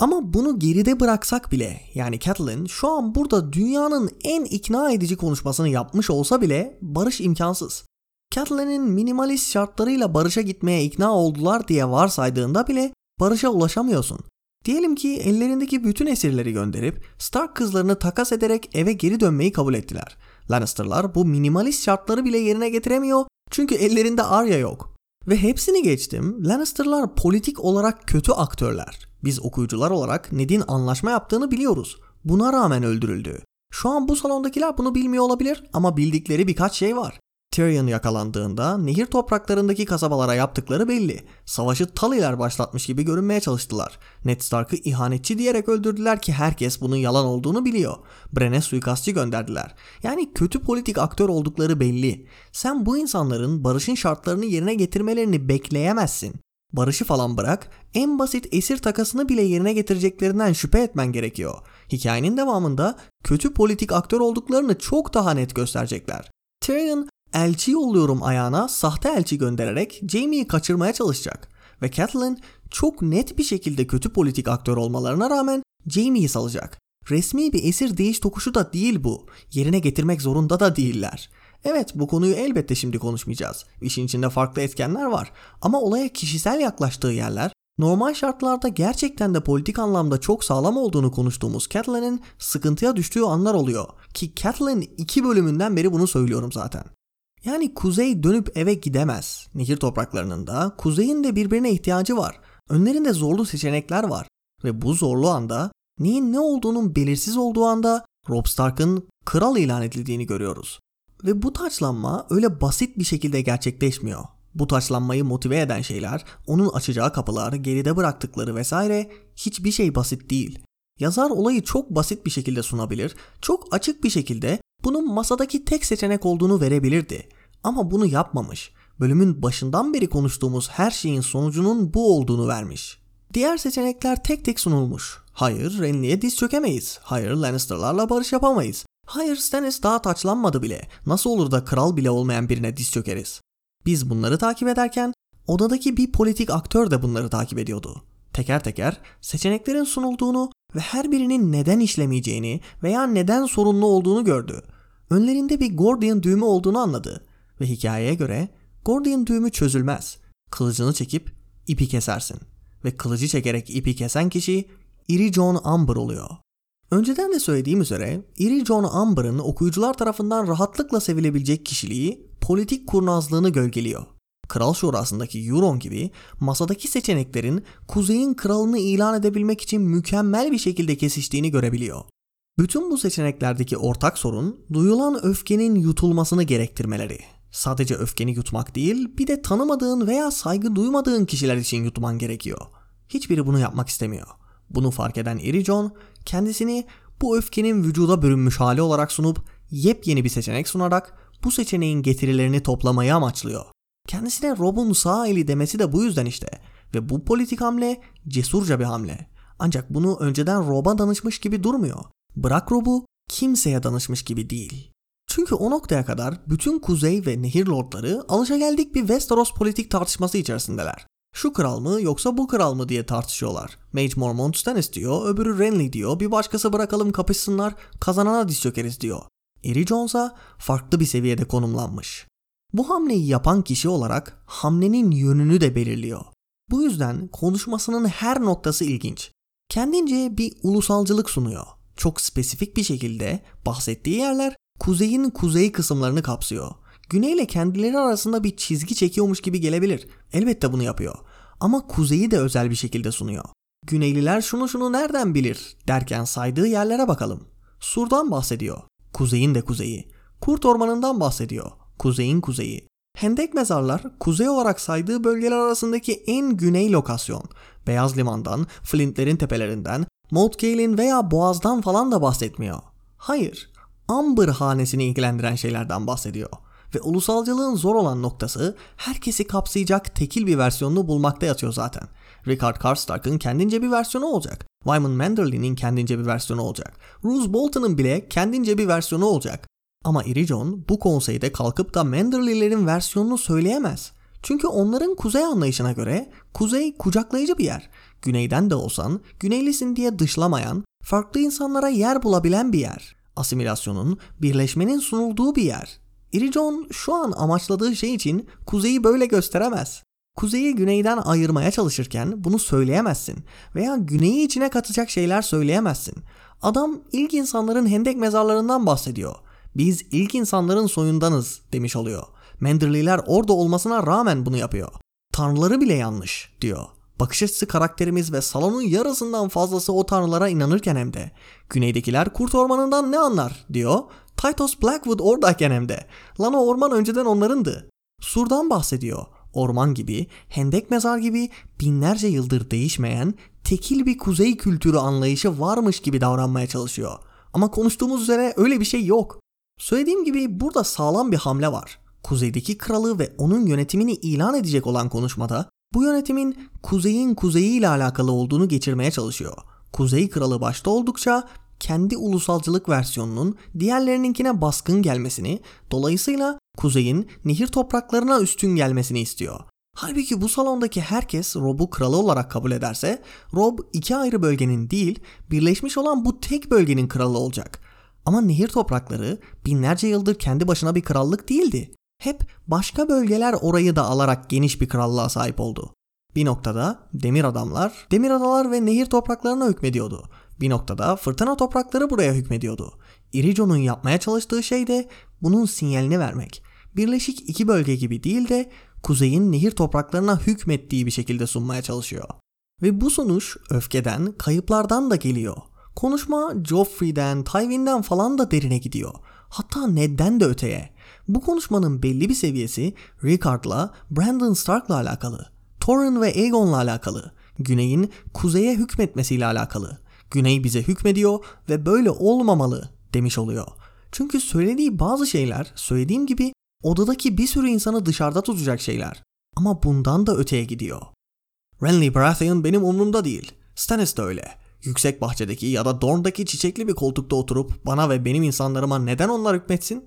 Ama bunu geride bıraksak bile yani Catelyn şu an burada dünyanın en ikna edici konuşmasını yapmış olsa bile barış imkansız. Catelyn'in minimalist şartlarıyla barışa gitmeye ikna oldular diye varsaydığında bile barışa ulaşamıyorsun. Diyelim ki ellerindeki bütün esirleri gönderip Stark kızlarını takas ederek eve geri dönmeyi kabul ettiler. Lannister'lar bu minimalist şartları bile yerine getiremiyor çünkü ellerinde Arya yok. Ve hepsini geçtim. Lannister'lar politik olarak kötü aktörler. Biz okuyucular olarak Ned'in anlaşma yaptığını biliyoruz. Buna rağmen öldürüldü. Şu an bu salondakiler bunu bilmiyor olabilir ama bildikleri birkaç şey var. Tyrion yakalandığında nehir topraklarındaki kasabalara yaptıkları belli. Savaşı Tully'ler başlatmış gibi görünmeye çalıştılar. Ned Stark'ı ihanetçi diyerek öldürdüler ki herkes bunun yalan olduğunu biliyor. Brenn'e suikastçı gönderdiler. Yani kötü politik aktör oldukları belli. Sen bu insanların barışın şartlarını yerine getirmelerini bekleyemezsin. Barışı falan bırak, en basit esir takasını bile yerine getireceklerinden şüphe etmen gerekiyor. Hikayenin devamında kötü politik aktör olduklarını çok daha net gösterecekler. Tyrion elçi yolluyorum ayağına sahte elçi göndererek Jamie'yi kaçırmaya çalışacak. Ve Catelyn çok net bir şekilde kötü politik aktör olmalarına rağmen Jamie'yi salacak. Resmi bir esir değiş tokuşu da değil bu. Yerine getirmek zorunda da değiller. Evet bu konuyu elbette şimdi konuşmayacağız. İşin içinde farklı etkenler var. Ama olaya kişisel yaklaştığı yerler normal şartlarda gerçekten de politik anlamda çok sağlam olduğunu konuştuğumuz Catelyn'in sıkıntıya düştüğü anlar oluyor. Ki Catelyn iki bölümünden beri bunu söylüyorum zaten. Yani kuzey dönüp eve gidemez. Nehir topraklarının da kuzeyin de birbirine ihtiyacı var. Önlerinde zorlu seçenekler var. Ve bu zorlu anda neyin ne olduğunun belirsiz olduğu anda Robb Stark'ın kral ilan edildiğini görüyoruz. Ve bu taçlanma öyle basit bir şekilde gerçekleşmiyor. Bu taçlanmayı motive eden şeyler, onun açacağı kapılar, geride bıraktıkları vesaire hiçbir şey basit değil. Yazar olayı çok basit bir şekilde sunabilir, çok açık bir şekilde bunun masadaki tek seçenek olduğunu verebilirdi. Ama bunu yapmamış. Bölümün başından beri konuştuğumuz her şeyin sonucunun bu olduğunu vermiş. Diğer seçenekler tek tek sunulmuş. Hayır, Renly'e diz çökemeyiz. Hayır, Lannister'larla barış yapamayız. Hayır, Stannis daha taçlanmadı bile. Nasıl olur da kral bile olmayan birine diz çökeriz? Biz bunları takip ederken odadaki bir politik aktör de bunları takip ediyordu. Teker teker seçeneklerin sunulduğunu ve her birinin neden işlemeyeceğini veya neden sorunlu olduğunu gördü. Önlerinde bir Gordian düğümü olduğunu anladı ve hikayeye göre Gordian düğümü çözülmez. Kılıcını çekip ipi kesersin ve kılıcı çekerek ipi kesen kişi Iri John Amber oluyor. Önceden de söylediğim üzere Iri John Amber'ın okuyucular tarafından rahatlıkla sevilebilecek kişiliği politik kurnazlığını gölgeliyor. Kral Şurası'ndaki Euron gibi masadaki seçeneklerin kuzeyin kralını ilan edebilmek için mükemmel bir şekilde kesiştiğini görebiliyor. Bütün bu seçeneklerdeki ortak sorun duyulan öfkenin yutulmasını gerektirmeleri. Sadece öfkeni yutmak değil, bir de tanımadığın veya saygı duymadığın kişiler için yutman gerekiyor. Hiçbiri bunu yapmak istemiyor. Bunu fark eden Iri John kendisini bu öfkenin vücuda bürünmüş hali olarak sunup yepyeni bir seçenek sunarak bu seçeneğin getirilerini toplamayı amaçlıyor. Kendisine Rob'un sağ eli demesi de bu yüzden işte. Ve bu politik hamle cesurca bir hamle. Ancak bunu önceden Rob'a danışmış gibi durmuyor. Bırak Rob'u kimseye danışmış gibi değil. Çünkü o noktaya kadar bütün kuzey ve nehir lordları alışageldik bir Westeros politik tartışması içerisindeler. Şu kral mı yoksa bu kral mı diye tartışıyorlar. Mage Mormont Stannis diyor, öbürü Renly diyor, bir başkası bırakalım kapışsınlar, kazanana diz çökeriz diyor. Eri Jones'a farklı bir seviyede konumlanmış. Bu hamleyi yapan kişi olarak hamlenin yönünü de belirliyor. Bu yüzden konuşmasının her noktası ilginç. Kendince bir ulusalcılık sunuyor. Çok spesifik bir şekilde bahsettiği yerler kuzeyin kuzey kısımlarını kapsıyor. Güney ile kendileri arasında bir çizgi çekiyormuş gibi gelebilir. Elbette bunu yapıyor. Ama kuzeyi de özel bir şekilde sunuyor. Güneyliler şunu şunu nereden bilir derken saydığı yerlere bakalım. Sur'dan bahsediyor. Kuzeyin de kuzeyi. Kurt ormanından bahsediyor. Kuzeyin kuzeyi. Hendek mezarlar kuzey olarak saydığı bölgeler arasındaki en güney lokasyon. Beyaz Liman'dan, Flintlerin tepelerinden, Moat Gale'in veya Boğaz'dan falan da bahsetmiyor. Hayır, Amber hanesini ilgilendiren şeylerden bahsediyor. Ve ulusalcılığın zor olan noktası herkesi kapsayacak tekil bir versiyonunu bulmakta yatıyor zaten. Richard Karstark'ın kendince bir versiyonu olacak. Wyman Manderly'nin kendince bir versiyonu olacak. Roose Bolton'ın bile kendince bir versiyonu olacak. Ama Irijon bu konseyde kalkıp da Manderly'lerin versiyonunu söyleyemez. Çünkü onların kuzey anlayışına göre kuzey kucaklayıcı bir yer. Güneyden de olsan güneylisin diye dışlamayan, farklı insanlara yer bulabilen bir yer. Asimilasyonun, birleşmenin sunulduğu bir yer. Irijon şu an amaçladığı şey için kuzeyi böyle gösteremez. Kuzeyi güneyden ayırmaya çalışırken bunu söyleyemezsin veya güneyi içine katacak şeyler söyleyemezsin. Adam ilk insanların hendek mezarlarından bahsediyor. Biz ilk insanların soyundanız demiş oluyor. Menderliler orada olmasına rağmen bunu yapıyor. Tanrıları bile yanlış diyor. Bakış açısı karakterimiz ve salonun yarısından fazlası o tanrılara inanırken hem de. Güneydekiler kurt ormanından ne anlar diyor. Titus Blackwood oradayken hem de. Lan o orman önceden onlarındı. Sur'dan bahsediyor. Orman gibi, hendek mezar gibi binlerce yıldır değişmeyen tekil bir kuzey kültürü anlayışı varmış gibi davranmaya çalışıyor. Ama konuştuğumuz üzere öyle bir şey yok. Söylediğim gibi burada sağlam bir hamle var. Kuzeydeki kralı ve onun yönetimini ilan edecek olan konuşmada bu yönetimin kuzeyin kuzeyi ile alakalı olduğunu geçirmeye çalışıyor. Kuzey kralı başta oldukça kendi ulusalcılık versiyonunun diğerlerininkine baskın gelmesini, dolayısıyla kuzeyin nehir topraklarına üstün gelmesini istiyor. Halbuki bu salondaki herkes Rob'u kralı olarak kabul ederse Rob iki ayrı bölgenin değil birleşmiş olan bu tek bölgenin kralı olacak. Ama nehir toprakları binlerce yıldır kendi başına bir krallık değildi. Hep başka bölgeler orayı da alarak geniş bir krallığa sahip oldu. Bir noktada demir adamlar, demir adalar ve nehir topraklarına hükmediyordu. Bir noktada fırtına toprakları buraya hükmediyordu. Irijo'nun yapmaya çalıştığı şey de bunun sinyalini vermek. Birleşik iki bölge gibi değil de kuzeyin nehir topraklarına hükmettiği bir şekilde sunmaya çalışıyor. Ve bu sonuç öfkeden, kayıplardan da geliyor. Konuşma Joffrey'den, Tywin'den falan da derine gidiyor. Hatta Ned'den de öteye. Bu konuşmanın belli bir seviyesi Rickard'la Brandon Stark'la alakalı. Torrhen ve Aegon'la alakalı. Güney'in kuzeye hükmetmesiyle alakalı. Güney bize hükmediyor ve böyle olmamalı demiş oluyor. Çünkü söylediği bazı şeyler söylediğim gibi odadaki bir sürü insanı dışarıda tutacak şeyler. Ama bundan da öteye gidiyor. Renly Baratheon benim umurumda değil. Stannis de öyle. Yüksek bahçedeki ya da Dorne'daki çiçekli bir koltukta oturup bana ve benim insanlarıma neden onlar hükmetsin?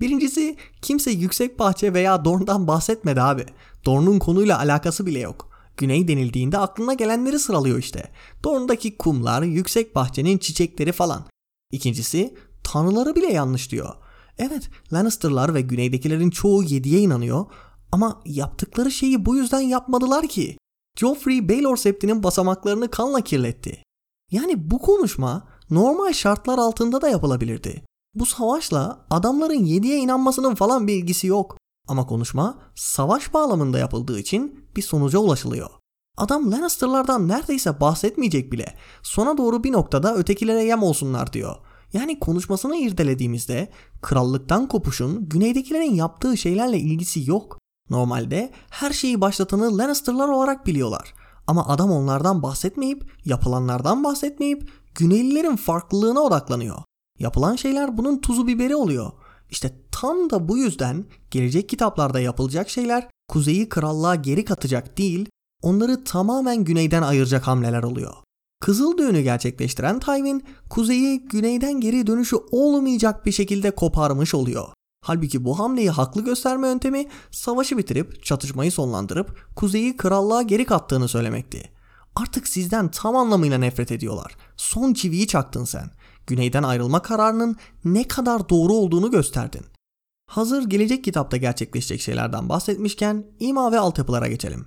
Birincisi kimse yüksek bahçe veya Dorne'dan bahsetmedi abi. Dorne'un konuyla alakası bile yok. Güney denildiğinde aklına gelenleri sıralıyor işte. Dorne'daki kumlar, yüksek bahçenin çiçekleri falan. İkincisi tanrıları bile yanlış diyor. Evet Lannister'lar ve güneydekilerin çoğu yediye inanıyor ama yaptıkları şeyi bu yüzden yapmadılar ki. Joffrey Baelor Septi'nin basamaklarını kanla kirletti. Yani bu konuşma normal şartlar altında da yapılabilirdi. Bu savaşla adamların yediye inanmasının falan bir ilgisi yok. Ama konuşma savaş bağlamında yapıldığı için bir sonuca ulaşılıyor. Adam Lannister'lardan neredeyse bahsetmeyecek bile. Sona doğru bir noktada ötekilere yem olsunlar diyor. Yani konuşmasını irdelediğimizde krallıktan kopuşun güneydekilerin yaptığı şeylerle ilgisi yok. Normalde her şeyi başlatanı Lannister'lar olarak biliyorlar. Ama adam onlardan bahsetmeyip, yapılanlardan bahsetmeyip Güneylilerin farklılığına odaklanıyor. Yapılan şeyler bunun tuzu biberi oluyor. İşte tam da bu yüzden gelecek kitaplarda yapılacak şeyler kuzeyi krallığa geri katacak değil, onları tamamen güneyden ayıracak hamleler oluyor. Kızıl düğünü gerçekleştiren Tywin, kuzeyi güneyden geri dönüşü olmayacak bir şekilde koparmış oluyor. Halbuki bu hamleyi haklı gösterme yöntemi savaşı bitirip çatışmayı sonlandırıp kuzeyi krallığa geri kattığını söylemekti. Artık sizden tam anlamıyla nefret ediyorlar. Son çiviyi çaktın sen. Güneyden ayrılma kararının ne kadar doğru olduğunu gösterdin. Hazır gelecek kitapta gerçekleşecek şeylerden bahsetmişken ima ve altyapılara geçelim.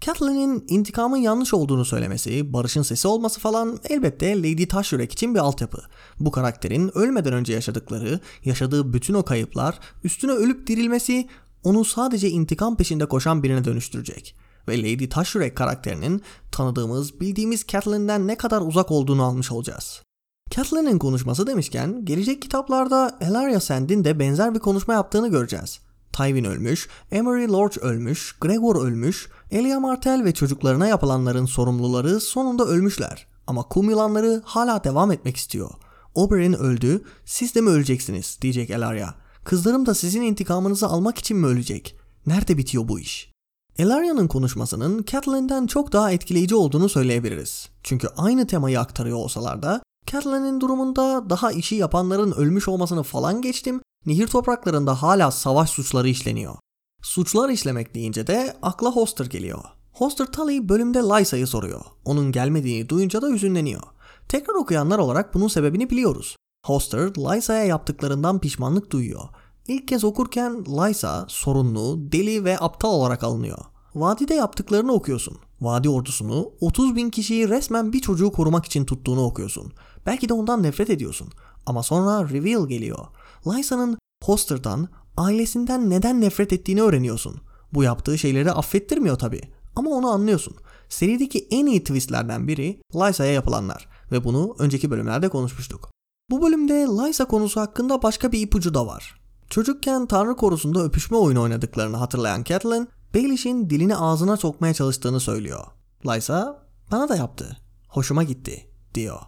Catelyn'in intikamın yanlış olduğunu söylemesi, Barış'ın sesi olması falan elbette Lady Taşyurek için bir altyapı. Bu karakterin ölmeden önce yaşadıkları, yaşadığı bütün o kayıplar, üstüne ölüp dirilmesi onu sadece intikam peşinde koşan birine dönüştürecek. Ve Lady Taşyurek karakterinin tanıdığımız, bildiğimiz Catelyn'den ne kadar uzak olduğunu almış olacağız. Catelyn'in konuşması demişken gelecek kitaplarda Elaria Sand'in de benzer bir konuşma yaptığını göreceğiz. Tywin ölmüş, Emery Lorch ölmüş, Gregor ölmüş, Elia Martell ve çocuklarına yapılanların sorumluları sonunda ölmüşler. Ama kum yılanları hala devam etmek istiyor. Oberyn öldü, siz de mi öleceksiniz diyecek Elaria. Kızlarım da sizin intikamınızı almak için mi ölecek? Nerede bitiyor bu iş? Elaria'nın konuşmasının Catelyn'den çok daha etkileyici olduğunu söyleyebiliriz. Çünkü aynı temayı aktarıyor olsalar da Catelyn'in durumunda daha işi yapanların ölmüş olmasını falan geçtim, nehir topraklarında hala savaş suçları işleniyor. Suçlar işlemek deyince de akla Hoster geliyor. Hoster Tully bölümde Lysa'yı soruyor. Onun gelmediğini duyunca da hüzünleniyor. Tekrar okuyanlar olarak bunun sebebini biliyoruz. Hoster, Lysa'ya yaptıklarından pişmanlık duyuyor. İlk kez okurken Lysa sorunlu, deli ve aptal olarak alınıyor. Vadide yaptıklarını okuyorsun. Vadi ordusunu 30 bin kişiyi resmen bir çocuğu korumak için tuttuğunu okuyorsun. Belki de ondan nefret ediyorsun. Ama sonra reveal geliyor. Lysa'nın Hoster'dan, ailesinden neden nefret ettiğini öğreniyorsun. Bu yaptığı şeyleri affettirmiyor tabi. Ama onu anlıyorsun. Serideki en iyi twistlerden biri Lysa'ya yapılanlar ve bunu önceki bölümlerde konuşmuştuk. Bu bölümde Lysa konusu hakkında başka bir ipucu da var. Çocukken Tanrı korusunda öpüşme oyunu oynadıklarını hatırlayan Catelyn, Baelish'in dilini ağzına sokmaya çalıştığını söylüyor. Lysa, bana da yaptı. Hoşuma gitti, diyor.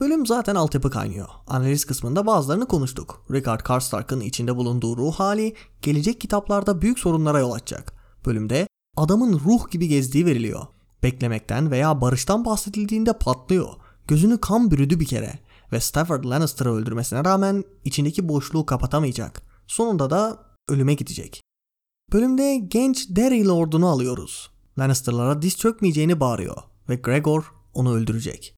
Bölüm zaten altyapı kaynıyor. Analiz kısmında bazılarını konuştuk. Richard Karstark'ın içinde bulunduğu ruh hali gelecek kitaplarda büyük sorunlara yol açacak. Bölümde adamın ruh gibi gezdiği veriliyor. Beklemekten veya barıştan bahsedildiğinde patlıyor. Gözünü kan bürüdü bir kere ve Stafford Lannister'ı öldürmesine rağmen içindeki boşluğu kapatamayacak. Sonunda da ölüme gidecek. Bölümde genç Derry Lord'unu alıyoruz. Lannister'lara diz çökmeyeceğini bağırıyor ve Gregor onu öldürecek.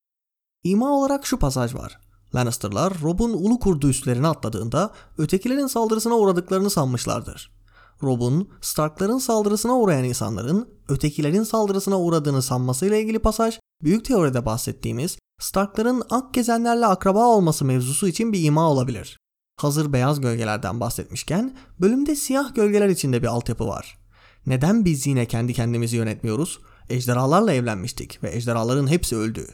İma olarak şu pasaj var. Lannister'lar Rob'un ulu kurdu üstlerine atladığında ötekilerin saldırısına uğradıklarını sanmışlardır. Rob'un Stark'ların saldırısına uğrayan insanların ötekilerin saldırısına uğradığını sanmasıyla ilgili pasaj büyük teoride bahsettiğimiz Stark'ların ak gezenlerle akraba olması mevzusu için bir ima olabilir. Hazır beyaz gölgelerden bahsetmişken bölümde siyah gölgeler içinde bir altyapı var. Neden biz yine kendi kendimizi yönetmiyoruz? Ejderhalarla evlenmiştik ve ejderhaların hepsi öldü.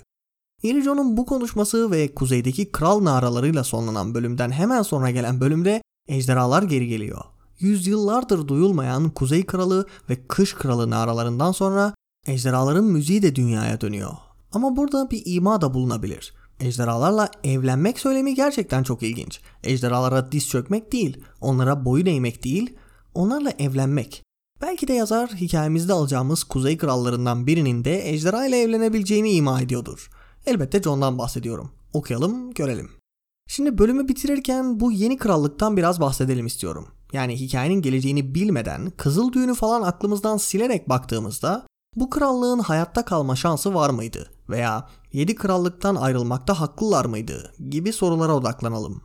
Irijo'nun bu konuşması ve kuzeydeki kral naralarıyla sonlanan bölümden hemen sonra gelen bölümde ejderhalar geri geliyor. Yüzyıllardır duyulmayan Kuzey Kralı ve Kış Kralı naralarından sonra ejderhaların müziği de dünyaya dönüyor. Ama burada bir ima da bulunabilir. Ejderhalarla evlenmek söylemi gerçekten çok ilginç. Ejderhalara diz çökmek değil, onlara boyun eğmek değil, onlarla evlenmek. Belki de yazar hikayemizde alacağımız kuzey krallarından birinin de ejderha ile evlenebileceğini ima ediyordur. Elbette John'dan bahsediyorum. Okuyalım, görelim. Şimdi bölümü bitirirken bu yeni krallıktan biraz bahsedelim istiyorum. Yani hikayenin geleceğini bilmeden kızıl düğünü falan aklımızdan silerek baktığımızda bu krallığın hayatta kalma şansı var mıydı? Veya 7 krallıktan ayrılmakta haklılar mıydı? gibi sorulara odaklanalım.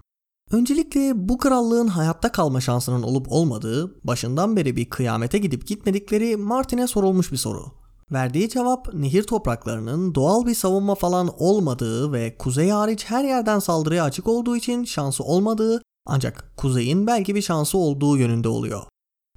Öncelikle bu krallığın hayatta kalma şansının olup olmadığı, başından beri bir kıyamete gidip gitmedikleri Martin'e sorulmuş bir soru. Verdiği cevap nehir topraklarının doğal bir savunma falan olmadığı ve kuzey hariç her yerden saldırıya açık olduğu için şansı olmadığı ancak kuzeyin belki bir şansı olduğu yönünde oluyor.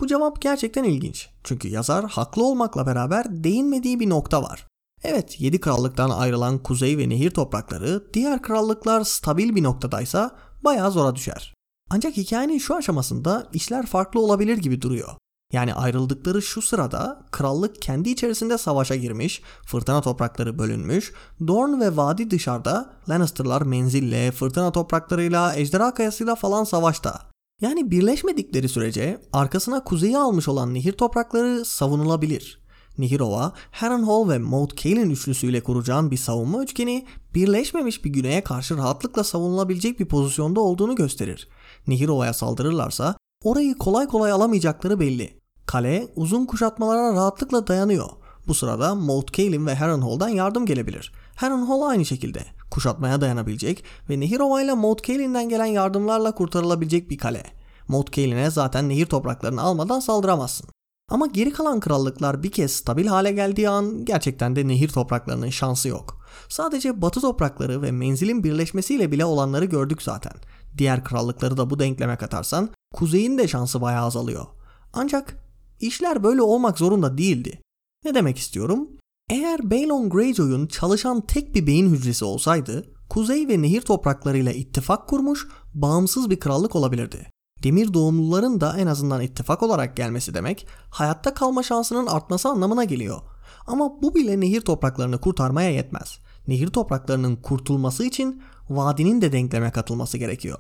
Bu cevap gerçekten ilginç. Çünkü yazar haklı olmakla beraber değinmediği bir nokta var. Evet 7 krallıktan ayrılan kuzey ve nehir toprakları diğer krallıklar stabil bir noktadaysa bayağı zora düşer. Ancak hikayenin şu aşamasında işler farklı olabilir gibi duruyor. Yani ayrıldıkları şu sırada krallık kendi içerisinde savaşa girmiş, fırtına toprakları bölünmüş, Dorn ve Vadi dışarıda, Lannister'lar menzille, fırtına topraklarıyla, ejderha kayasıyla falan savaşta. Yani birleşmedikleri sürece arkasına kuzeyi almış olan nehir toprakları savunulabilir. Nihirova, Harrenhal ve Maud Cailin üçlüsüyle kuracağın bir savunma üçgeni birleşmemiş bir güneye karşı rahatlıkla savunulabilecek bir pozisyonda olduğunu gösterir. Nihirova'ya saldırırlarsa orayı kolay kolay alamayacakları belli. Kale uzun kuşatmalara rahatlıkla dayanıyor. Bu sırada Maud Cailin ve Harrenhal'dan yardım gelebilir. Harrenhal aynı şekilde kuşatmaya dayanabilecek ve Nehirova ile Maud Cailin'den gelen yardımlarla kurtarılabilecek bir kale. Maud Cailin'e zaten nehir topraklarını almadan saldıramazsın. Ama geri kalan krallıklar bir kez stabil hale geldiği an gerçekten de nehir topraklarının şansı yok. Sadece batı toprakları ve menzilin birleşmesiyle bile olanları gördük zaten. Diğer krallıkları da bu denkleme katarsan kuzeyin de şansı bayağı azalıyor. Ancak işler böyle olmak zorunda değildi. Ne demek istiyorum? Eğer Balon Greyjoy'un çalışan tek bir beyin hücresi olsaydı, kuzey ve nehir topraklarıyla ittifak kurmuş, bağımsız bir krallık olabilirdi. Demir doğumluların da en azından ittifak olarak gelmesi demek, hayatta kalma şansının artması anlamına geliyor. Ama bu bile nehir topraklarını kurtarmaya yetmez. Nehir topraklarının kurtulması için vadinin de denkleme katılması gerekiyor.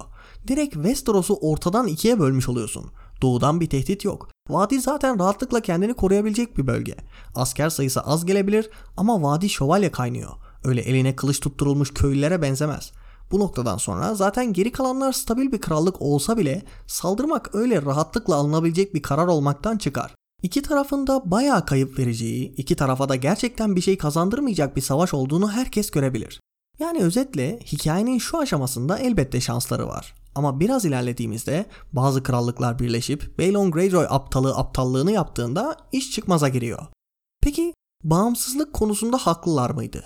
Direkt Westeros'u ortadan ikiye bölmüş oluyorsun. Doğudan bir tehdit yok. Vadi zaten rahatlıkla kendini koruyabilecek bir bölge. Asker sayısı az gelebilir ama vadi şövalye kaynıyor. Öyle eline kılıç tutturulmuş köylülere benzemez. Bu noktadan sonra zaten geri kalanlar stabil bir krallık olsa bile saldırmak öyle rahatlıkla alınabilecek bir karar olmaktan çıkar. İki tarafın da bayağı kayıp vereceği, iki tarafa da gerçekten bir şey kazandırmayacak bir savaş olduğunu herkes görebilir. Yani özetle hikayenin şu aşamasında elbette şansları var. Ama biraz ilerlediğimizde bazı krallıklar birleşip Balon Greyjoy aptalı aptallığını yaptığında iş çıkmaza giriyor. Peki bağımsızlık konusunda haklılar mıydı?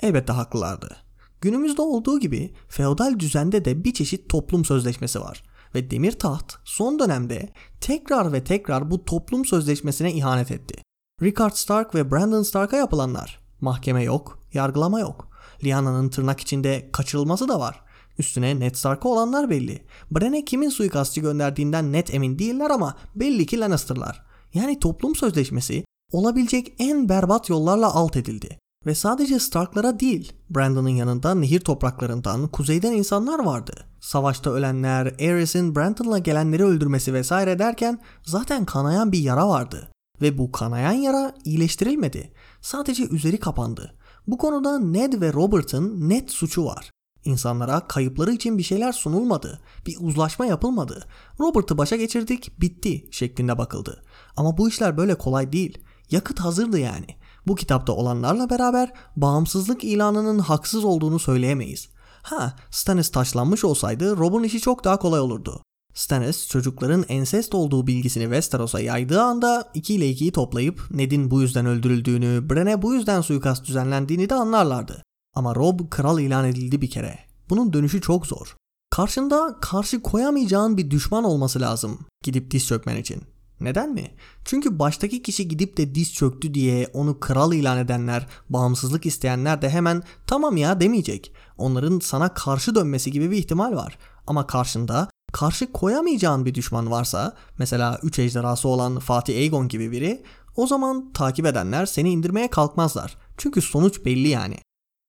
Elbette haklılardı. Günümüzde olduğu gibi feodal düzende de bir çeşit toplum sözleşmesi var ve demir taht son dönemde tekrar ve tekrar bu toplum sözleşmesine ihanet etti. Rickard Stark ve Brandon Stark'a yapılanlar. Mahkeme yok, yargılama yok. Lyana'nın tırnak içinde kaçırılması da var. Üstüne Ned Stark'a olanlar belli. Bran'e kimin suikastçı gönderdiğinden net emin değiller ama belli ki Lannister'lar. Yani toplum sözleşmesi olabilecek en berbat yollarla alt edildi. Ve sadece Stark'lara değil, Brandon'ın yanında nehir topraklarından, kuzeyden insanlar vardı. Savaşta ölenler, Aerys'in Brandon'la gelenleri öldürmesi vesaire derken zaten kanayan bir yara vardı. Ve bu kanayan yara iyileştirilmedi. Sadece üzeri kapandı. Bu konuda Ned ve Robert'ın net suçu var. İnsanlara kayıpları için bir şeyler sunulmadı. Bir uzlaşma yapılmadı. Robert'ı başa geçirdik, bitti şeklinde bakıldı. Ama bu işler böyle kolay değil. Yakıt hazırdı yani. Bu kitapta olanlarla beraber bağımsızlık ilanının haksız olduğunu söyleyemeyiz. Ha, Stannis taşlanmış olsaydı Rob'un işi çok daha kolay olurdu. Stannis çocukların ensest olduğu bilgisini Westeros'a yaydığı anda 2 ile 2'yi toplayıp Ned'in bu yüzden öldürüldüğünü, Bran'e bu yüzden suikast düzenlendiğini de anlarlardı. Ama Rob kral ilan edildi bir kere. Bunun dönüşü çok zor. Karşında karşı koyamayacağın bir düşman olması lazım gidip diz çökmen için. Neden mi? Çünkü baştaki kişi gidip de diz çöktü diye onu kral ilan edenler, bağımsızlık isteyenler de hemen tamam ya demeyecek. Onların sana karşı dönmesi gibi bir ihtimal var. Ama karşında karşı koyamayacağın bir düşman varsa, mesela 3 ejderhası olan Fatih Aegon gibi biri, o zaman takip edenler seni indirmeye kalkmazlar. Çünkü sonuç belli yani.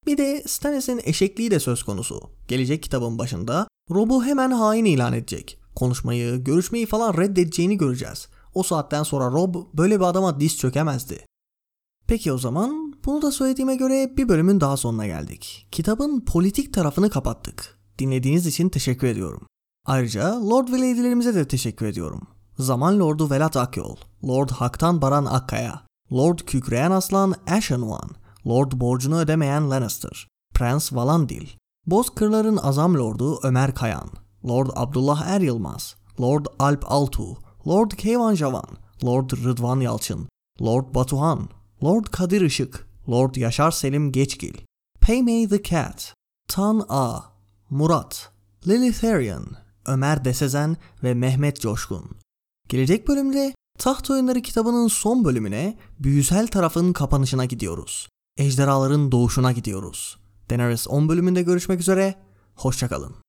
Bir de Stannis'in eşekliği de söz konusu. Gelecek kitabın başında Rob'u hemen hain ilan edecek. Konuşmayı, görüşmeyi falan reddedeceğini göreceğiz. O saatten sonra Rob böyle bir adama diz çökemezdi. Peki o zaman bunu da söylediğime göre bir bölümün daha sonuna geldik. Kitabın politik tarafını kapattık. Dinlediğiniz için teşekkür ediyorum. Ayrıca Lord ve Lady'lerimize de teşekkür ediyorum. Zaman Lordu Velat Akyol, Lord Haktan Baran Akkaya, Lord Kükreyen Aslan Ashen One, Lord borcunu ödemeyen Lannister, Prens Valandil, Bozkırların Azam Lordu Ömer Kayan, Lord Abdullah Er Yılmaz, Lord Alp Altu, Lord Keyvan Javan, Lord Rıdvan Yalçın, Lord Batuhan, Lord Kadir Işık, Lord Yaşar Selim Geçgil, Paymay the Cat, Tan A, Murat, Lilitharian, Ömer Desezen ve Mehmet Coşkun. Gelecek bölümde Taht Oyunları kitabının son bölümüne büyüsel tarafın kapanışına gidiyoruz. Ejderhaların doğuşuna gidiyoruz. Daenerys 10 bölümünde görüşmek üzere, hoşçakalın.